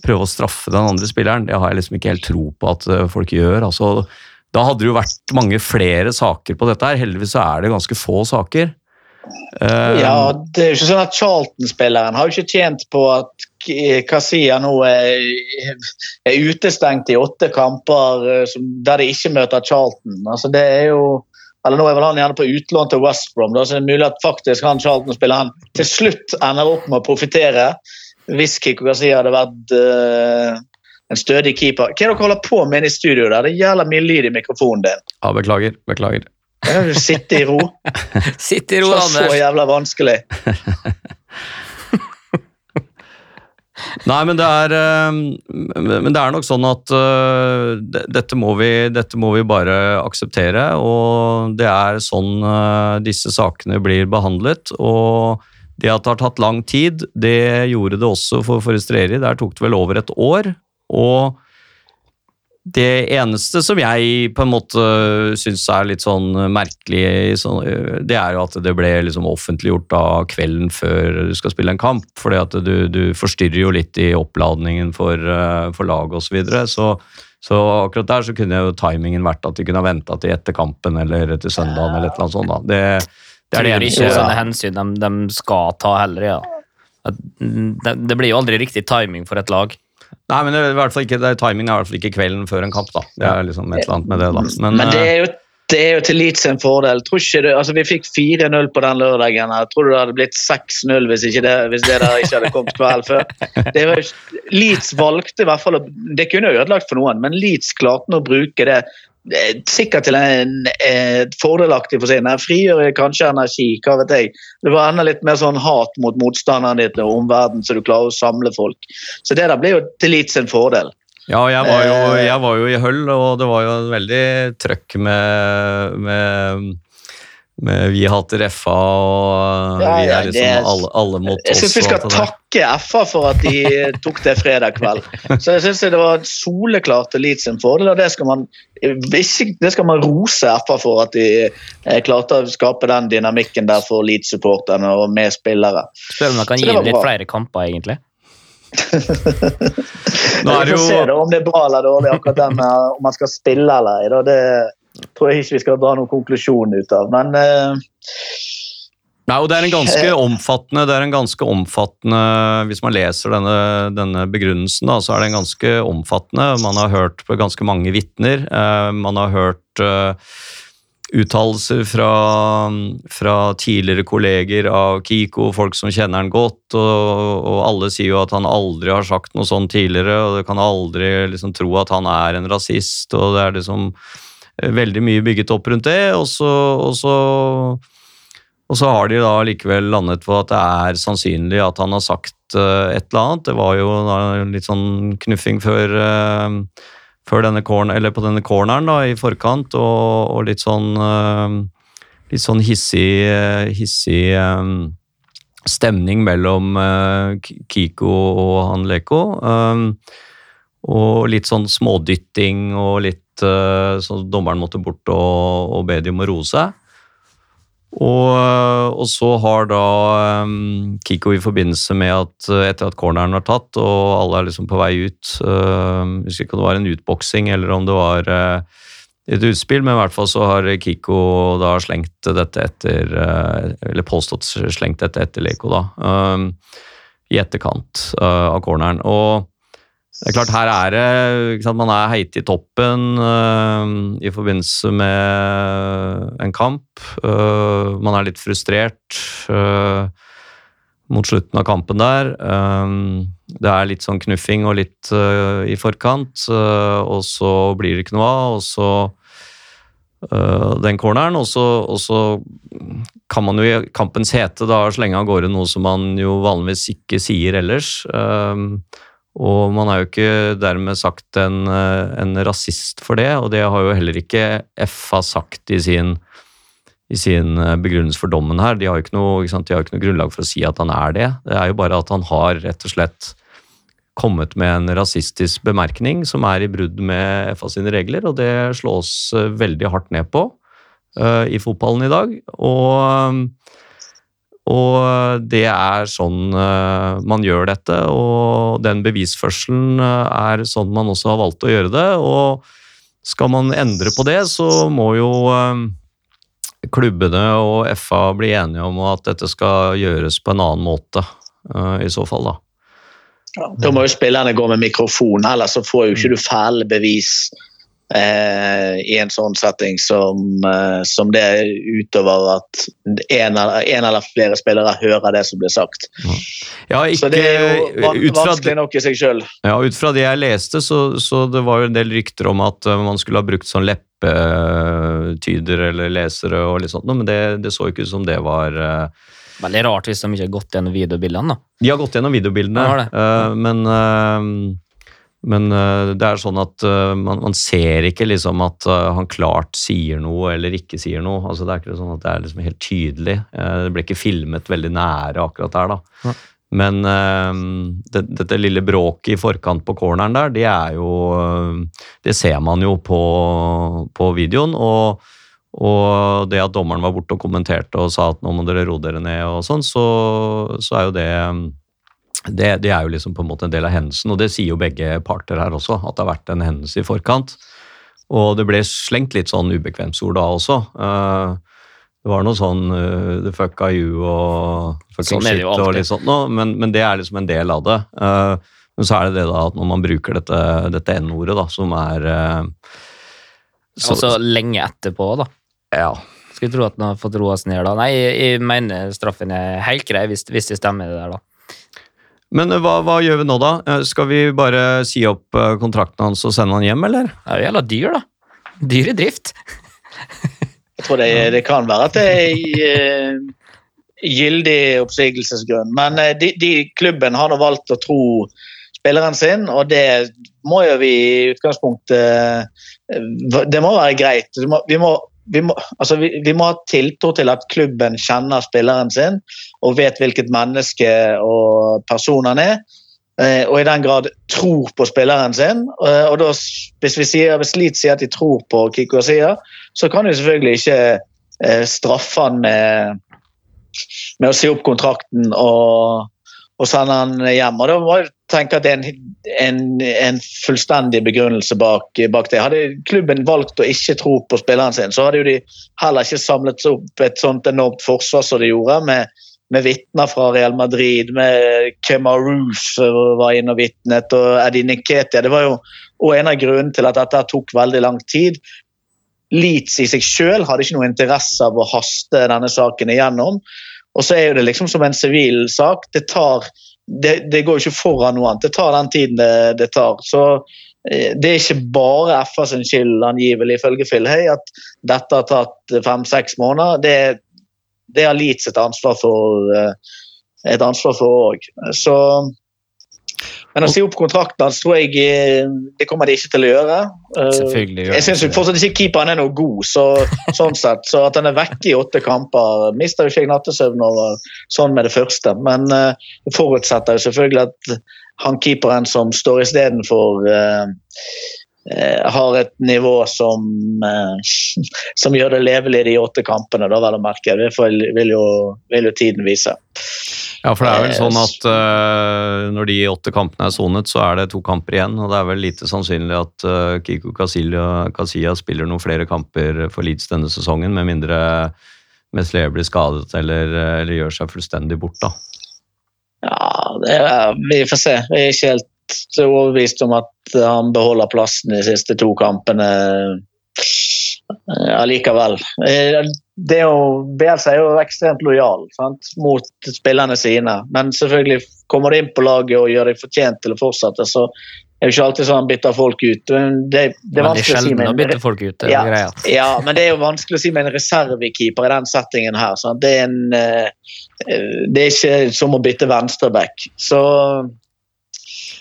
prøve å straffe den andre spilleren. Det har jeg liksom ikke helt tro på at folk gjør. altså da hadde det jo vært mange flere saker på dette. her. Heldigvis så er det ganske få saker. Uh, Ja, det er jo ikke sånn at Charlton-spilleren har jo ikke tjent på at Kasia nå er, er utestengt i åtte kamper eh, der de ikke møter Charlton. Altså det er jo eller Nå er vel han gjerne på utlån til West Brom, da, så det er mulig at faktisk han Charlton-spilleren til slutt ender opp med å profitere. Hvis Kiko Gazia hadde vært uh, en stødig keeper. Hva er det dere holder på med i studio? der? Det er jævla mye lyd i mikrofonen din. ja, beklager. Beklager. Kan du sitte i ro? sitte i ro, Så, så jævla vanskelig. Nei, men det er, eh, men det er nok sånn at eh, dette må, vi, dette må vi bare akseptere. Og det er sånn eh, disse sakene blir behandlet. Og det at det har tatt lang tid, det gjorde det også for Forestreri. Der tok det vel over et år. Og det eneste som jeg på en måte syns er litt sånn merkelig, sånn, øh, det er jo at det ble liksom offentliggjort da kvelden før du skal spille en kamp. fordi at du, du forstyrrer jo litt i oppladningen for, øh, for laget osv. Så, videre. så så akkurat der så kunne jo timingen vært at de kunne ha venta til etter kampen eller til søndagen. eller et eller annet sånt da. Det, det er det eneste. ikke sånne hensyn de, de skal ta heller, ja. Mm, det, det blir jo aldri riktig timing for et lag. Nei, men det er i hvert fall ikke, det er timingen er i hvert fall ikke kvelden før en kamp. da. Det er liksom et eller annet med det. da. Men, Men det øh, er jo, det er jo til Leeds en fordel. Tror ikke du, altså Vi fikk 4-0 på den lørdagen. her. Tror du det hadde blitt 6-0 hvis, det, hvis det der ikke hadde kommet kveld før? Det var, Leeds valgte i hvert fall Det kunne jo ødelagt for noen, men Leeds klarte å bruke det eh, sikkert til en eh, fordelaktig for seg. Nei, Frigjør kanskje energi, hva vet jeg. Det var enda litt mer sånn hat mot motstanderen ditt og omverdenen, så du klarer å samle folk. Så det der ble jo til Leeds en fordel. Ja, jeg var, jo, Eh. jeg var jo i Høll, og det var jo en veldig trøkk med, med, med Vi hater FA, og Ja, vi er liksom det alle, alle mot Jeg oss. syns vi skal det takke FA for at de tok det fredag kveld. Så jeg synes det var soleklart Leeds sin fordel, og det skal man det skal man rose FA for at de eh, klarte å skape den dynamikken der for Leeds-supporterne og med spillere. Spør om man kan gi dem litt flere kamper, egentlig. Nå er Vi får se da, om det er bra eller dårlig, akkurat det med om man skal spille eller ei. Det tror jeg ikke vi skal dra noen konklusjon ut av. Men eh, Nei, og det er en ganske omfattende, det er en ganske omfattende Hvis man leser denne, denne begrunnelsen, da, så er den ganske omfattende. Man har hørt på ganske mange vitner. Eh, man har hørt eh, uttalelser fra, fra tidligere kolleger av Kiko, folk som kjenner han godt, og, og alle sier jo at han aldri har sagt noe sånt tidligere, og du kan aldri liksom tro at han er en rasist, og det er liksom eh, veldig mye bygget opp rundt det, og så, og så og så har de da likevel landet på at det er sannsynlig at han har sagt eh, et eller annet. Det var jo litt sånn knuffing før, eh, før denne corner, på denne corneren da, i forkant, og, og litt sånn eh, litt sånn hissig, eh, hissig eh, stemning mellom eh, Kiko og han Leko. Og litt sånn smådytting og litt eh, så dommeren måtte bort og, og be de om å roe seg. Og, og så har da um, Kiko i forbindelse med at etter at corneren var tatt og alle er liksom på vei ut uh, Jeg husker ikke om det var en utboksing eller om det var uh, et utspill, men i hvert fall så har Kiko da slengt dette etter uh, Eller påstått slengt dette etter Leko, da. Um, i etterkant av corneren. Og det er klart, her er det sant, Man er heit i toppen uh, i forbindelse med en kamp. Uh, man er litt frustrert uh, mot slutten av kampen der. det er litt sånn knuffing og litt i forkant, og så blir det ikke noe av. Og så den corneren, og så, og så kan man jo i kampens hete da slenge av gårde noe som man jo vanligvis ikke sier ellers. Uh, og man er jo ikke dermed sagt en, eh, en, rasist for det, og det har jo heller ikke FA sagt i sin, i sin eh, begrunnelse for dommen her. De har, ikke noe, ikke de har ikke noe grunnlag for å si at han er det. Det er jo bare at han har rett og slett kommet med en rasistisk bemerkning som er i brudd med FA sine regler, og det slås eh, veldig hardt ned på uh, i fotballen i dag. Og og det er sånn uh, man gjør dette, og den bevisførselen uh, er sånn man også har valgt å gjøre det. Og skal man endre på det, så må jo uh, klubbene og FA bli enige om at dette skal gjøres på en annen måte, i så fall, da. Ja, da må jo spillerne gå med mikrofon, ellers så får jo ikke du fæle bevis eh, i en sånn setting som, eh, som det er utover at en eller, en eller, flere spillere hører det som blir sagt. Ja, ikke, så det er jo van, vanskelig nok i seg sjøl. Ja, ut fra det jeg leste, så, så, det var jo en del rykter om at uh, man skulle ha brukt sånn leppetyder eller lesere og litt sånt, men det, det så ikke ut som det var Veldig rart hvis de ikke har gått gjennom videobildene. da. De har gått gjennom videobildene, ja, uh, men men uh, det er sånn at uh, man, man, ser ikke liksom at uh, han klart sier noe eller ikke sier noe. Altså, det er ikke sånn at det er liksom helt tydelig. det ble ikke filmet veldig nære akkurat der. da. Ja. Men det, dette lille bråket i forkant på corneren der, det er jo Det ser man jo på, på videoen. og og det at dommeren var borte og kommenterte og sa at nå må dere roe dere ned, og sånn, så, så er jo det det, det, er jo liksom på en måte en del av hendelsen, og det sier jo begge parter her også, at det har vært en hendelse i forkant. Og det ble slengt litt sånn ubekvemsord da også. Uh, det var noe sånn uh, the fuck are you og fucking sånn shit og litt sånt noe, men, men, det er liksom en del av det. Uh, men så er det det da at når man bruker dette, dette N-ordet, da, som er så, Altså lenge etterpå, da. Ja. Skulle tro at den har fått roa seg ned da. Nei, jeg mener straffen er helt grei, hvis, hvis det stemmer det der, da. Men eh, hva, hva, gjør vi nå, da? Eh, skal vi bare si opp eh, kontrakten hans og sende han hjem, eller? Det er jo jævla dyr, da. Dyr i drift. Jeg tror det, det, kan være at det er gyldig oppsigelsesgrunn, men de, de, klubben har nå valgt å tro spilleren sin, og det må jo vi i utgangspunktet Det må være greit. Vi må, vi må, altså vi, vi må, ha tiltro til at klubben kjenner spilleren sin og vet hvilket menneske og person han er. Eh, og i den grad tror på spilleren sin. Eh, og da, hvis vi sier, hvis Leeds sier at de tror på Kiko Asia, så kan de selvfølgelig ikke eh, straffe han med, med å si opp kontrakten og, og sende han hjem. Og da må jeg tenke at det er en, en, en fullstendig begrunnelse bak, bak, det. Hadde klubben valgt å ikke tro på spilleren sin, så hadde jo de heller ikke samlet opp et sånt enormt forsvar som de gjorde. med med vitner fra Real Madrid, med Kemar Roof var inne og vitnet, og Eddie Niketia. Det var jo og en av grunnene til at dette tok veldig lang tid. Leeds i seg selv hadde ikke noe interesse av å haste denne saken igjennom. Og så er jo det liksom som en sivil sak. Det tar det, det, går ikke foran noe annet. Det tar den tiden det, det tar. Så eh, det er ikke bare FA sin skyld, angivelig, ifølge Phil Hay, at dette har tatt fem-seks måneder. Det, det har Leeds et ansvar for eh, et ansvar for òg. Så men å si opp kontrakten hans tror jeg eh, det kommer de ikke til å gjøre. Selvfølgelig gjør Jeg syns fortsatt ikke keeperen er noe god, så, sånn sett. Så at han er vekke i åtte kamper Mister jo ikke jeg nattesøvn over sånn med det første. Men uh, forutsetter jo selvfølgelig at han keeperen som står istedenfor uh, har et nivå som, uh, som gjør det levelig de åtte kampene, da vel å merke. Det vil jo, vil jo tiden vise. Ja, for det er vel sånn eh, at uh, når de åtte kampene er sonet, så er det to kamper igjen. Og det er vel lite sannsynlig at uh, Kiko Casilla spiller noen flere kamper for Leeds denne sesongen, med mindre Meslier blir skadet eller, eller gjør seg fullstendig bort, da. Ja, det er, vi får se. Vi er ikke helt overbevist om at han beholder plassen de siste to kampene eh, allikevel. Eh, Det å jo, Bielsa er jo ekstremt lojal sant? mot spillerne sine. Men selvfølgelig kommer du inn på laget og gjør deg fortjent til å fortsette, så er det ikke alltid sånn han bytter folk ut. Men Det, det er vanskelig å si sjelden med å en- bytte folk ut. Ja. ja, men det er jo vanskelig å si med en reservekeeper i den settingen her. Sant? Det, er en, eh, det er ikke som å bytte venstreback. Så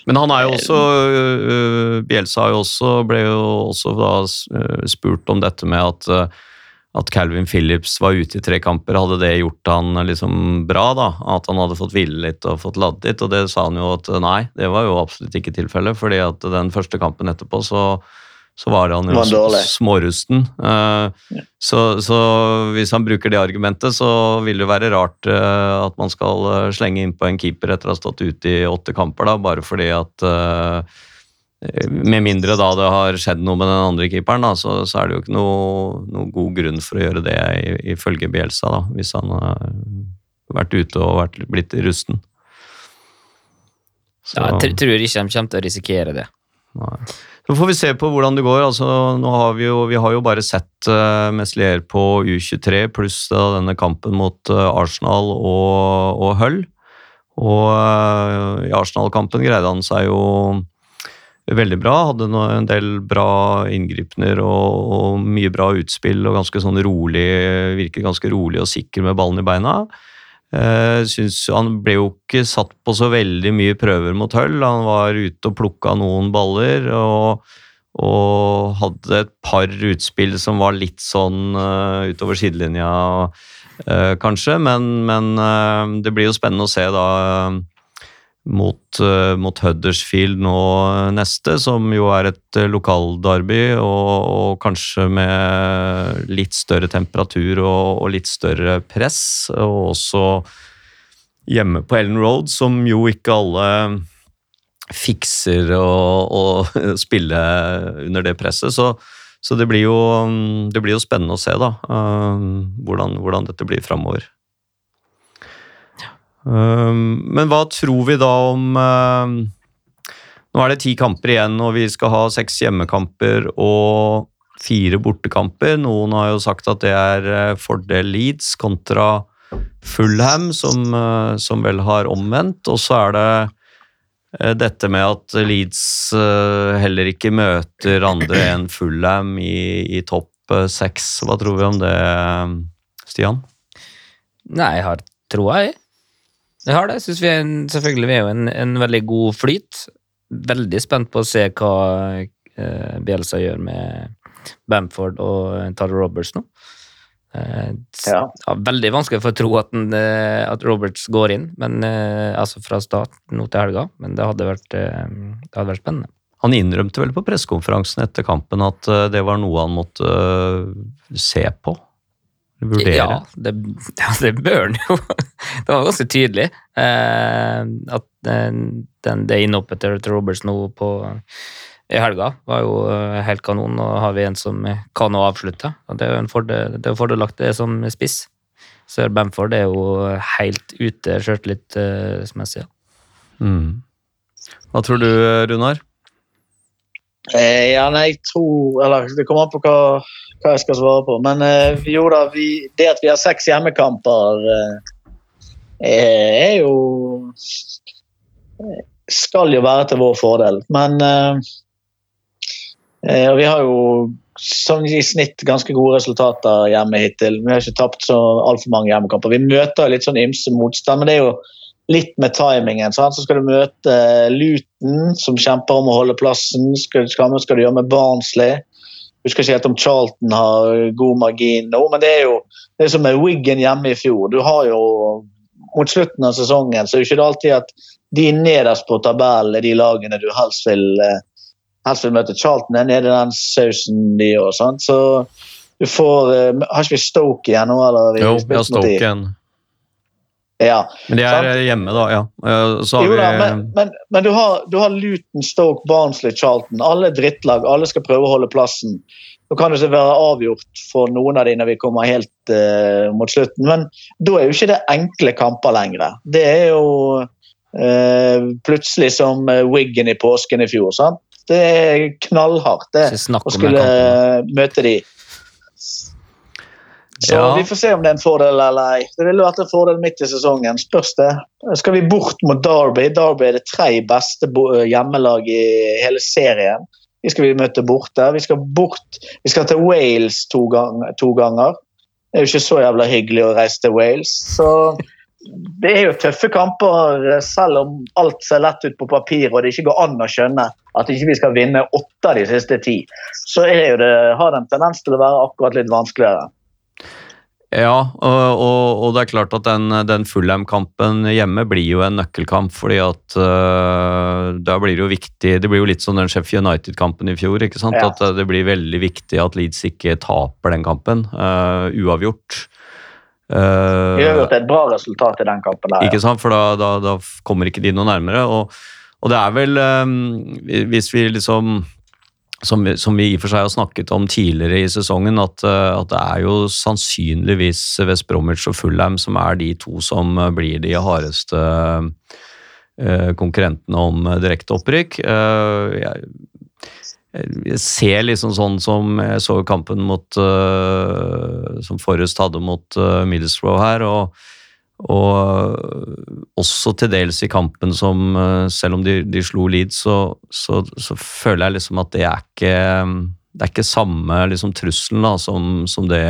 Men han er jo også øh, Bielsa jo også, ble jo også da spurt om dette med at at Calvin Phillips var ute i tre kamper, hadde det gjort han liksom bra? da? At han hadde fått hvile litt og fått ladd litt? Og det sa han jo at nei, det var jo absolutt ikke tilfellet. fordi at den første kampen etterpå så, så var han jo Var smårusten. Eh, så, så hvis han bruker det argumentet, så vil det være rart eh, at man skal eh, slenge innpå en keeper etter å ha stått ute i åtte kamper, da, bare fordi at Med mindre da det har skjedd noe med den andre keeperen, da, så, så er det jo ikke noe, noe god grunn for å gjøre det, i- ifølge Bielsa, da, hvis han har vært ute og vært, blitt rusten. Så- Ja, jeg tror ikke de kommer til å risikere det. Nei. Så får vi se på hvordan det går. Altså, nå har vi, jo, vi har jo bare sett uh, Meslier på U23 pluss da, denne kampen mot uh, Arsenal og, og Hull. Og uh, i Arsenal-kampen greide han seg jo veldig bra. Hadde no, en del bra inngripener og, og mye bra utspill og ganske sånn rolig, virker ganske rolig og sikker med ballen i beina. Eh, synes Han ble jo ikke satt på så veldig mye prøver mot Hull. Han var ute og plukka noen baller og, og hadde et par utspill som var litt sånn uh, utover sidelinja, uh, kanskje. Men, men det blir jo spennende å se da mot, eh, mot Huddersfield nå neste, som jo er et uh, lokalderby, og, og kanskje med litt større temperatur og, og litt større press. Og også hjemme på Ellen Road, som jo ikke alle fikser å, å spille under det presset. Så, så det, blir jo, det blir jo spennende å se da, eh, hvordan, hvordan dette blir framover. Um, men hva tror vi da om um, Nå er det ti kamper igjen, og vi skal ha seks hjemmekamper og fire bortekamper. Noen har jo sagt at det er eh, fordel Leeds kontra Fulham, som, eh, som vel har omvendt. Og så er det eh, dette med at Leeds heller ikke møter andre enn Fulham i, i topp seks. Hva tror vi om det, Stian? Nei, jeg har troa, jeg. Jeg har det. Jeg synes vi er en, selvfølgelig vi er jo en, en veldig god flyt. Veldig spent på å se hva eh, Bielsa gjør med Bamford og Tara Roberts nå. Eh, s- Ja. ja, veldig vanskelig for å tro at, den, eh, at Roberts går inn, men, eh, altså fra start nå til helga, men det hadde vært, eh, det hadde vært spennende. Han innrømte vel på pressekonferansen etter kampen at det var noe han måtte se på? Vurdere? Ja, det, ja, det bør han jo. Det var ganske tydelig eh, at den, den, det innhoppet til Roberts nå på i helga var jo eh, helt kanon. Nå har vi en som kan å avslutte. og Det er jo en fordel, det er fordelaktig det som spiss. Sir Bamford er jo helt ute sjøltillitsmessig. Ja. Mm. Hva tror du, Runar? Eh, ja, nei, jeg tror Eller det kommer an på hva, hva jeg skal svare på. Men eh, jo da, vi, det at vi har seks hjemmekamper, eh, er jo Skal jo være til vår fordel. Men eh, eh, Vi har jo som i snitt ganske gode resultater hjemme hittil. Vi har ikke tapt så altfor mange hjemmekamper. Vi møter litt sånn ymse motstand, men det er jo litt med timingen. Sant? Så skal du møte Luton, som kjemper om å holde plassen. Skal, skal, skal du gjøre med Barnsley. Husker ikke helt om Charlton har god margin nå, men det er jo det er som med Wiggen hjemme i fjor. Du har jo Mot slutten av sesongen så er det ikke alltid at de nederst på tabellen er de lagene du helst vil, eh, helst vil møte. Charlton er nede i den sausen, de òg. Så du får eh, Har ikke vi Stoke igjen nå, eller? Jo, vi har Stoke igjen. Ja. Men de er Sant. eh, hjemme, da. ja. Eh, Så har Jo da, men, men, men du, har, du har Luton, Stoke, Barnsley, Charlton. Alle drittlag. Alle skal prøve å holde plassen. Nå kan det ikke være avgjort for noen av de når vi kommer helt uh, mot slutten, men da er jo ikke det enkle kamper lenger. Det er jo uh, plutselig som Wiggen i påsken i fjor. sant? Det er knallhardt det, å skulle møte de. Så Ja. vi får se om det er en fordel eller ei. Det ville vært en fordel midt i sesongen. Spørs det. Skal vi bort mot Derby? Derby er det tre beste hjemmelag i hele serien. Vi skal vi møte borte. Vi skal bort Vi skal til Wales to, gang, to ganger. Det er jo ikke så jævla hyggelig å reise til Wales. Så det er jo tøffe kamper, selv om alt ser lett ut på papir og det ikke går an å skjønne at ikke vi skal vinne åtte av de siste ti. Så det, har det en tendens til å være akkurat litt vanskeligere. Ja, og, og, og det er klart at den, den Fulham-kampen hjemme blir jo en nøkkelkamp, fordi at uh, da blir det jo viktig Det blir jo litt som den Sheffield United-kampen i fjor, ikke sant? Ja. At øh, det blir veldig viktig at Leeds ikke taper den kampen. Uh, uavgjort. Uh, Vi har gjort et bra resultat i den kampen. der. Ikke sant, for da, da, da kommer ikke de noe nærmere. Og, og det er vel Hvis vi liksom som, som vi i og for seg har snakket om tidligere i sesongen, at, øh, at det er jo sannsynligvis West Bromwich og Fulham som er de to som øh, blir de hardeste øh, konkurrentene om direkte opprykk. Jeg, jeg ser liksom sånn som jeg så kampen mot Som Forrest hadde mot Middlesbrough her. og og også til dels i kampen som eh, Selv om de, de slo Leeds, så, så, så føler jeg liksom at det er ikke Det er ikke samme liksom trusselen da, som, som det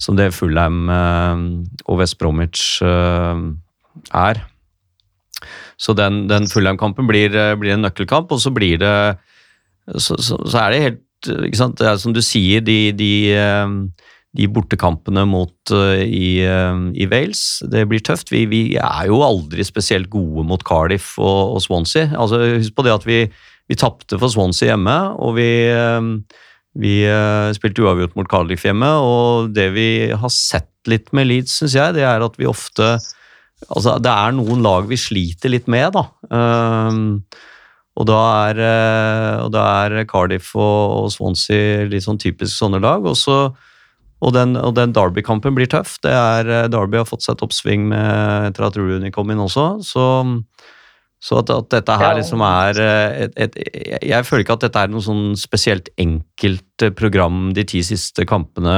som det Fulham eh, og West Bromwich eh, er. Så den, den Fulheim-kampen blir, blir en nøkkelkamp, og så blir det så, så, er det helt ikke sant? Det er som du sier, de, de, de bortekampene mot uh, i, uh, i Wales, det blir tøft. Vi, vi er jo aldri spesielt gode mot Cardiff og, og Swansea. Altså, husk på det at vi, vi tapte for Swansea hjemme, og vi, uh, vi spilte uavgjort mot Cardiff hjemme. Og det vi har sett litt med Leeds, syns jeg, det er at vi ofte Altså, det er noen lag vi sliter litt med, da. Og da er, og da er Cardiff og, og Swansea litt sånn typisk sånne lag. Og, så, og den, og den Derby-kampen blir tøff. Det er, eh, Derby har fått seg et oppsving med, etter at Rooney kom inn også. Så, så at, at dette her liksom er eh, et, et, jeg, føler ikke at dette er noe sånn spesielt enkelt eh, program de ti siste kampene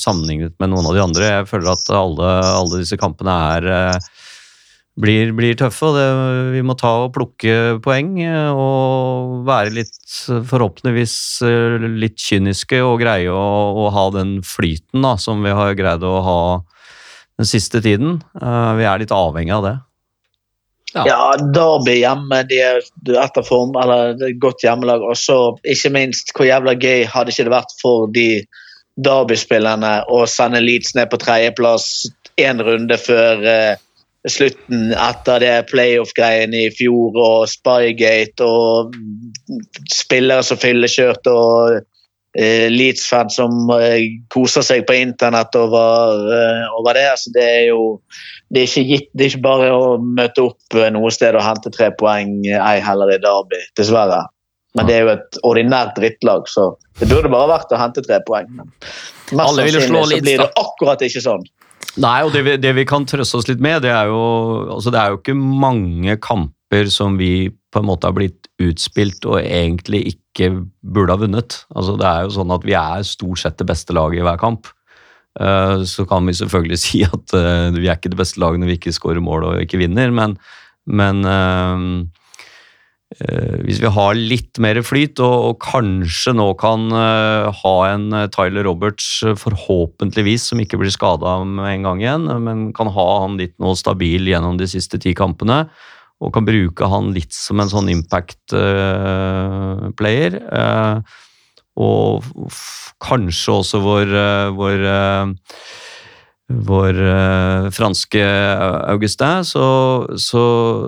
sammenlignet med noen av de andre. Jeg føler at alle, alle disse kampene er blir, blir tøffe, og det, vi må ta og plukke poeng eh, og være litt, forhåpentligvis eh, litt kyniske og greie å, å ha den flyten da, som vi har greid å ha den siste tiden. Eh, Vi er litt avhengig av det. Ja. Ja, Derby hjemme, de er etter form, eller er godt hjemmelag. Og så ikke minst, hvor jævla gøy hadde ikke det vært for de Derby-spillerne å sende Leeds ned på tredjeplass én runde før eh, slutten etter det playoff-greiene i fjor og Spygate og spillere som fyllekjørt og eh, Leeds-fans som eh, koser seg på internett over, eh, over det. Så det er jo det er, gitt, det er ikke bare å møte opp noe sted og hente tre poeng, ei heller i Derby, dessverre. Men det er jo et ordinært drittlag, så det burde bare vært å hente tre poeng. Men mest sannsynlig så blir det akkurat ikke sånn. Nei, og det vi, det vi kan trøste oss litt med, det er jo altså Det er jo ikke mange kamper som vi på en måte har blitt utspilt og egentlig ikke burde ha vunnet. Altså Det er jo sånn at vi er stort sett det beste laget i hver kamp. Eh, Så kan vi selvfølgelig si at eh, vi er ikke det beste laget når vi ikke skårer mål og ikke vinner, men, men eh, hvis vi har litt mer flyt, og, og kanskje nå kan uh, ha en eh, Tyler Roberts eh, forhåpentligvis, som ikke blir skada med en gang igjen, men kan ha han litt nå stabil gjennom de siste ti kampene, og kan bruke han litt som en sånn impact-player. og f- kanskje også vår, eh, vår eh, vår eh, franske Augustin, så, så,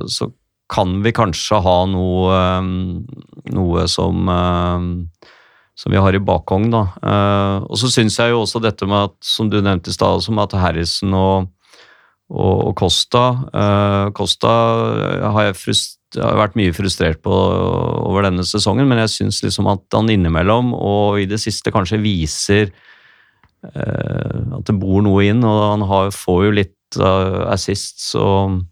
så kan vi kanskje ha noe, eh, noe som, eh, som vi har i bakhånd. Da. Eh, og så syns jeg jo også dette med at, som du nevnte i stad, at Harrison og, og, og Costa Costa har jeg frust, har vært mye frustrert på over denne sesongen, men jeg syns liksom at han innimellom og i det siste kanskje viser at det bor noe inn, og han har, får jo litt assists og,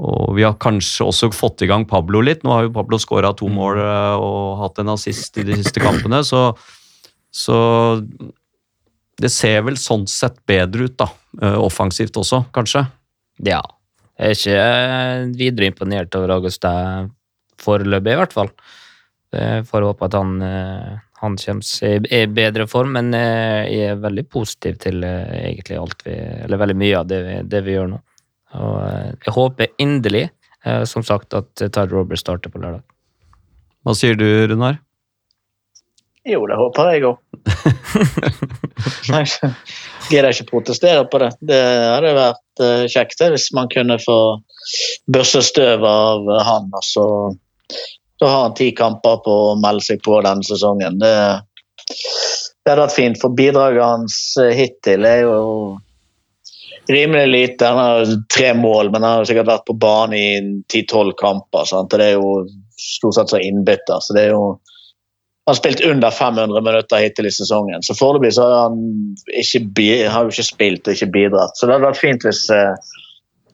og vi har kanskje også fått i gang Pablo litt. Nå har jo Pablo skåra to mål eh, og hatt en assist i de siste kampene, så, så det ser vel sånn sett bedre ut, da. Eh, Offensivt også, kanskje. Ja. Jeg er ikke eh, videre imponert over Augusta foreløpig, i hvert fall. Jeg får håpe at han, han kommer i i bedre form, men jeg er veldig positiv til egentlig alt vi Eller veldig mye av det vi, det vi gjør nå. Og eh, jeg håper inderlig, eh, som sagt, at Tide Roberts starter på lørdag. Hva sier du, Runar? Jo, det håper jeg òg. Gidder ikke protestere på det. Det hadde vært eh, kjekt hvis man kunne få børse støv av han. Og så, så har han ti kamper på å melde seg på denne sesongen. Det, det hadde vært fint, for bidraget hans eh, hittil er jo rimelig lite. Han har tre mål, men han har sikkert vært på banen i 10-12 kamper. Sant? Og det er jo stort sett så innbytter. så det er jo han har spilt under 500 minutter hittil i sesongen. Så foreløpig har han ikke, har ikke spilt og ikke bidratt. Så det hadde vært fint hvis eh,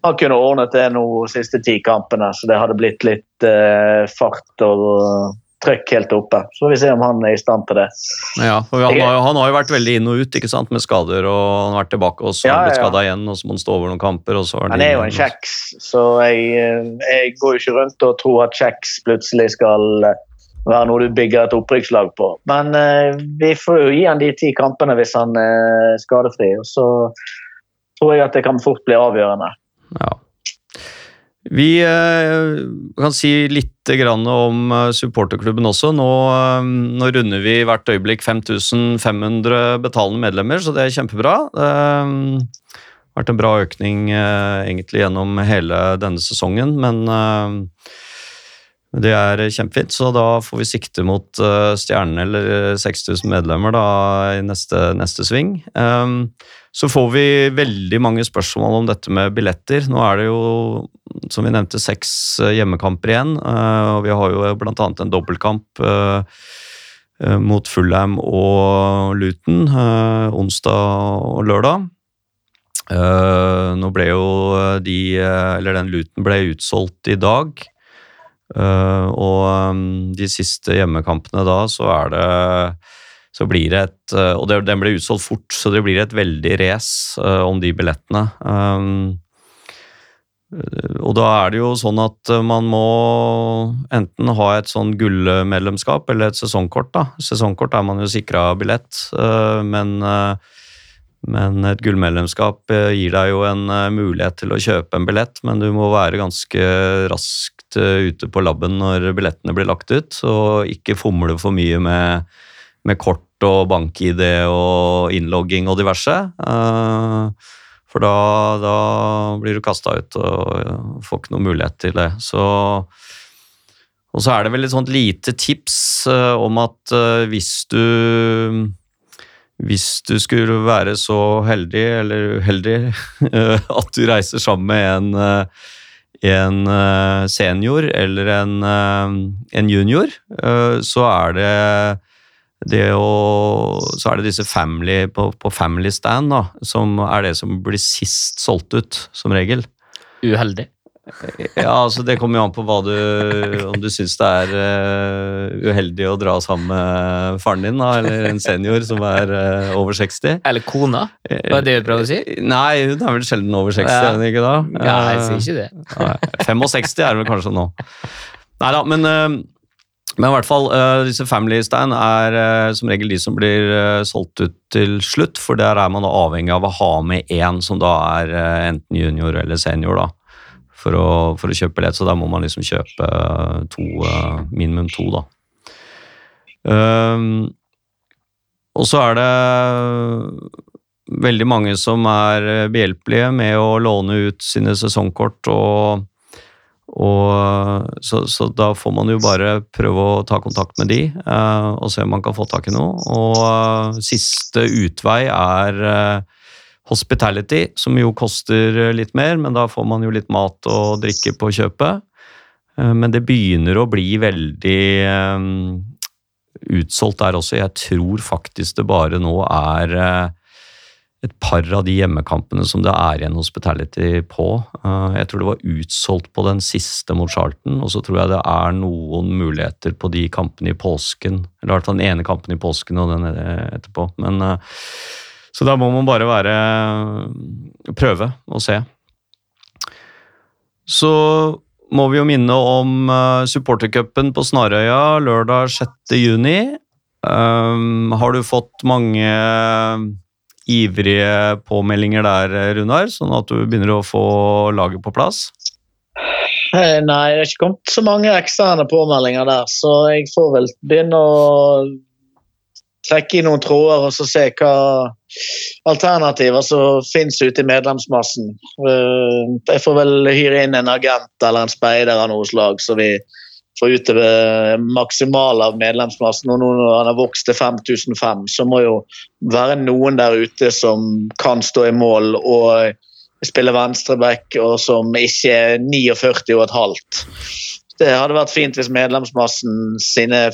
han kunne ordnet det nå de siste ti kampene. Så det hadde blitt litt eh, fart og trøkk helt oppe. Så får vi se om han er i stand til det. Ja, for han, har, han har jo vært veldig inn og ut ikke sant, med skader, og han har vært tilbake, og så Ja, har blitt skada ja. igjen, og så må han stå over noen kamper, og så Han er jo en kjeks, så jeg, eh, jeg går jo ikke rundt og tror at kjeks plutselig skal eh, være noe du bygger et opprykkslag på. Men eh, vi får jo gi han de ti kampene hvis han er skadefri, og så tror jeg at det kan fort bli avgjørende. Ja. Vi eh, kan si litt om eh, supporterklubben også. Nå, eh, nå runder vi hvert øyeblikk 5500 betalende medlemmer, så det er kjempebra. Det har vært en bra økning egentlig gjennom hele denne sesongen, men det er kjempefint, så da får vi sikte mot uh, stjernen eller eh, 6000 medlemmer da, i neste, neste sving. Um, så får vi veldig mange spørsmål om dette med billetter. Nå er det jo, som vi nevnte, seks eh, hjemmekamper igjen. Uh, og vi har jo annet en dobbeltkamp eh, eh, mot Fulham og Luton eh, onsdag og lørdag. Eh, nå ble jo de, eh, eller den Luton ble utsolgt i dag. Eh, og um, de siste hjemmekampene da, så er det så blir det et eh, Og det, den ble utsolgt fort, så det blir et veldig race eh, om de billettene. Um, og da er det jo sånn at man må enten ha et sånn gullmedlemskap eller et sesongkort. da. Sesongkort er man jo sikra billett, men, eh, men et gullmedlemskap eh, gir deg jo en eh, mulighet til å kjøpe en billett, men du må være ganske raskt eh, ute på labben når billettene blir lagt ut, og ikke fomle for mye med, med kort og bank-ID og innlogging og diverse. For da, da blir du kasta ut og får ikke noen mulighet til det. Så, og så er det vel et sånt lite tips om at hvis du hvis du skulle være så heldig eller uheldig eh, at du reiser sammen med en, eh, en eh, senior eller en, en junior, så er det det å, så er det disse family på, på family stand da, som er det som blir sist solgt ut, som regel. Uheldig. Ja, altså Det kommer jo an på du, om du syns det er uh, uheldig å dra sammen med faren din, da, eller en senior som er uh, over 60. Eller kona, var det det du prøvde å si? Nei, hun er vel sjelden over 60, Ja. er hun ikke da? Nei, jeg sier ikke det. Nei, 65 er hun vel kanskje nå. Nei da, men, uh, men i hvert fall, eh, disse family stand er eh, som regel de som blir eh, solgt ut til slutt, for der er man da avhengig av å ha med én som da er eh, enten junior eller senior, da. For å, for å kjøpe billett, så da må man liksom kjøpe eh, to, eh, minimum to, da. Um, og så er det veldig mange som er eh, behjelpelige med å låne ut sine sesongkort, og, og så, så da får man jo bare prøve å ta kontakt med de eh, og se om man kan få tak i noe. Og eh, siste utvei er eh, hospitality, som jo koster litt mer, men da får man jo litt mat og drikke på kjøpet. Eh, Men det begynner å bli veldig eh, utsolgt der også. Jeg tror faktisk det bare nå er eh, et par av de hjemmekampene som det er igjen hospitality på. Eh, jeg tror det var utsolgt på den siste mot Charlton, og så tror jeg det er noen muligheter på de kampene i påsken. Eller i hvert fall den ene kampen i påsken og den etterpå. Men, eh, så da må man bare være prøve og se. Så må vi jo minne om uh, supportercupen på Snarøya lørdag 6. juni. Um, har du fått mange ivrige påmeldinger der, Runar, sånn at du begynner å få laget på plass? Eh, Nei, det er ikke kommet så mange eksterne påmeldinger der, så jeg får vel begynne å trekke i noen tråder og så se hva alternativer som finnes ute i medlemsmassen. Eh, Jeg får vel hyre inn en agent eller en speider av noe slag, så vi får ut det maksimale av medlemsmassen. Og nå når han har vokst til 5005, så må jo være noen der ute som kan stå i mål og spille venstreback, og som ikke er 49 og et halvt. Det hadde vært fint hvis medlemsmassen sine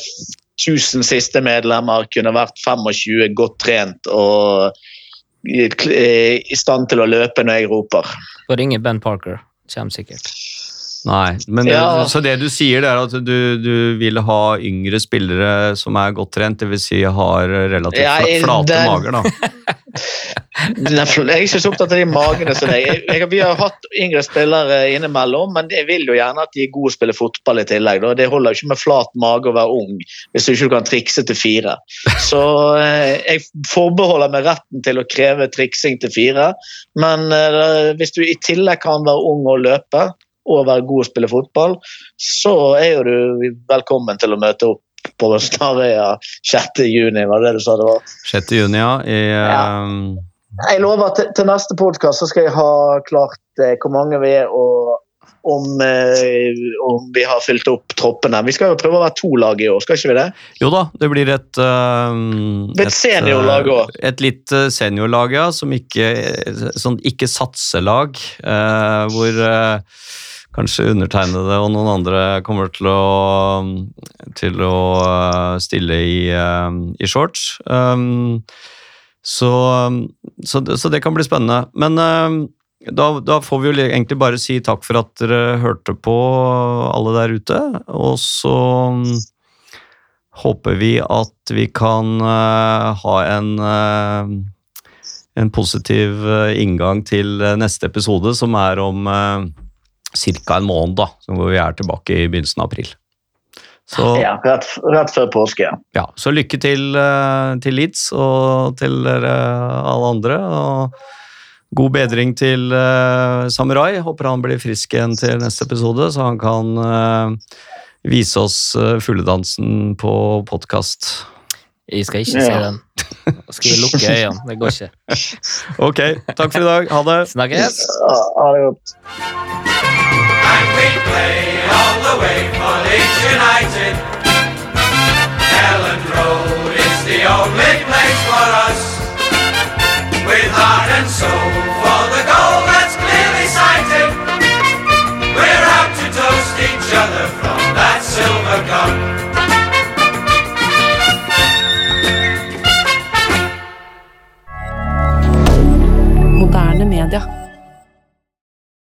1000 siste medlemmer kunne vært 25, godt trent og i stand til å løpe når jeg roper. Får ringe Ben Parker. Kommer sikkert. Nei, men Ja. Så det du sier, det er at du, du vil ha yngre spillere som er godt trent, dvs. Si har relativt Ja, jeg, flate det- mager, da. Jeg er ikke så opptatt av de magene som deg. Jeg, jeg, vi har hatt yngre spillere innimellom, men jeg vil jo gjerne at de er gode å spille fotball i tillegg. Da. Det holder jo ikke med flat mage å være ung hvis du ikke kan trikse til fire. Så eh, jeg forbeholder meg retten til å kreve triksing til fire, men eh, hvis du i tillegg kan være ung og løpe og være god å spille fotball, så er jo du velkommen til å møte opp på Snarøya 6. juni, var det det du sa det var? 6. juni, ja. I, Ja. ehm, Jeg lover at til, til neste podkast skal jeg ha klart eh, hvor mange vi er og om, eh, om vi har fylt opp troppene. Vi skal jo prøve å være to lag i år, skal ikke vi det? Jo da, det blir et ehm, Et seniorlag òg. også. Et litt eh, seniorlag, ja. Som ikke, sånn ikke satselag. eh, hvor eh, kanskje undertegnede og noen andre kommer til å, til å eh, stille i, eh, i shorts. Um, så, så, det- så det kan bli spennende. Men eh, da, da får vi jo egentlig bare si takk for at dere hørte på, alle der ute. Og så håper vi at vi kan uh, ha en uh, en positiv inngang til neste episode, som er om uh, ca. en måned, da, hvor vi er tilbake i begynnelsen av april. Så, ja. Ja, rett, rett før påske. så lykke til eh, til Leeds og til dere alle andre. og God bedring til eh, Samurai. Håper han blir frisk igjen til neste episode, så han kan eh, vise oss fugledansen på podkast. Jeg skal ikke ja. se den. Jeg skal lukke øynene. Det går ikke. ok. Takk for i dag. Ha det. Snakkes. Ha det godt. And We're out to toast each other from that silver cup. rien.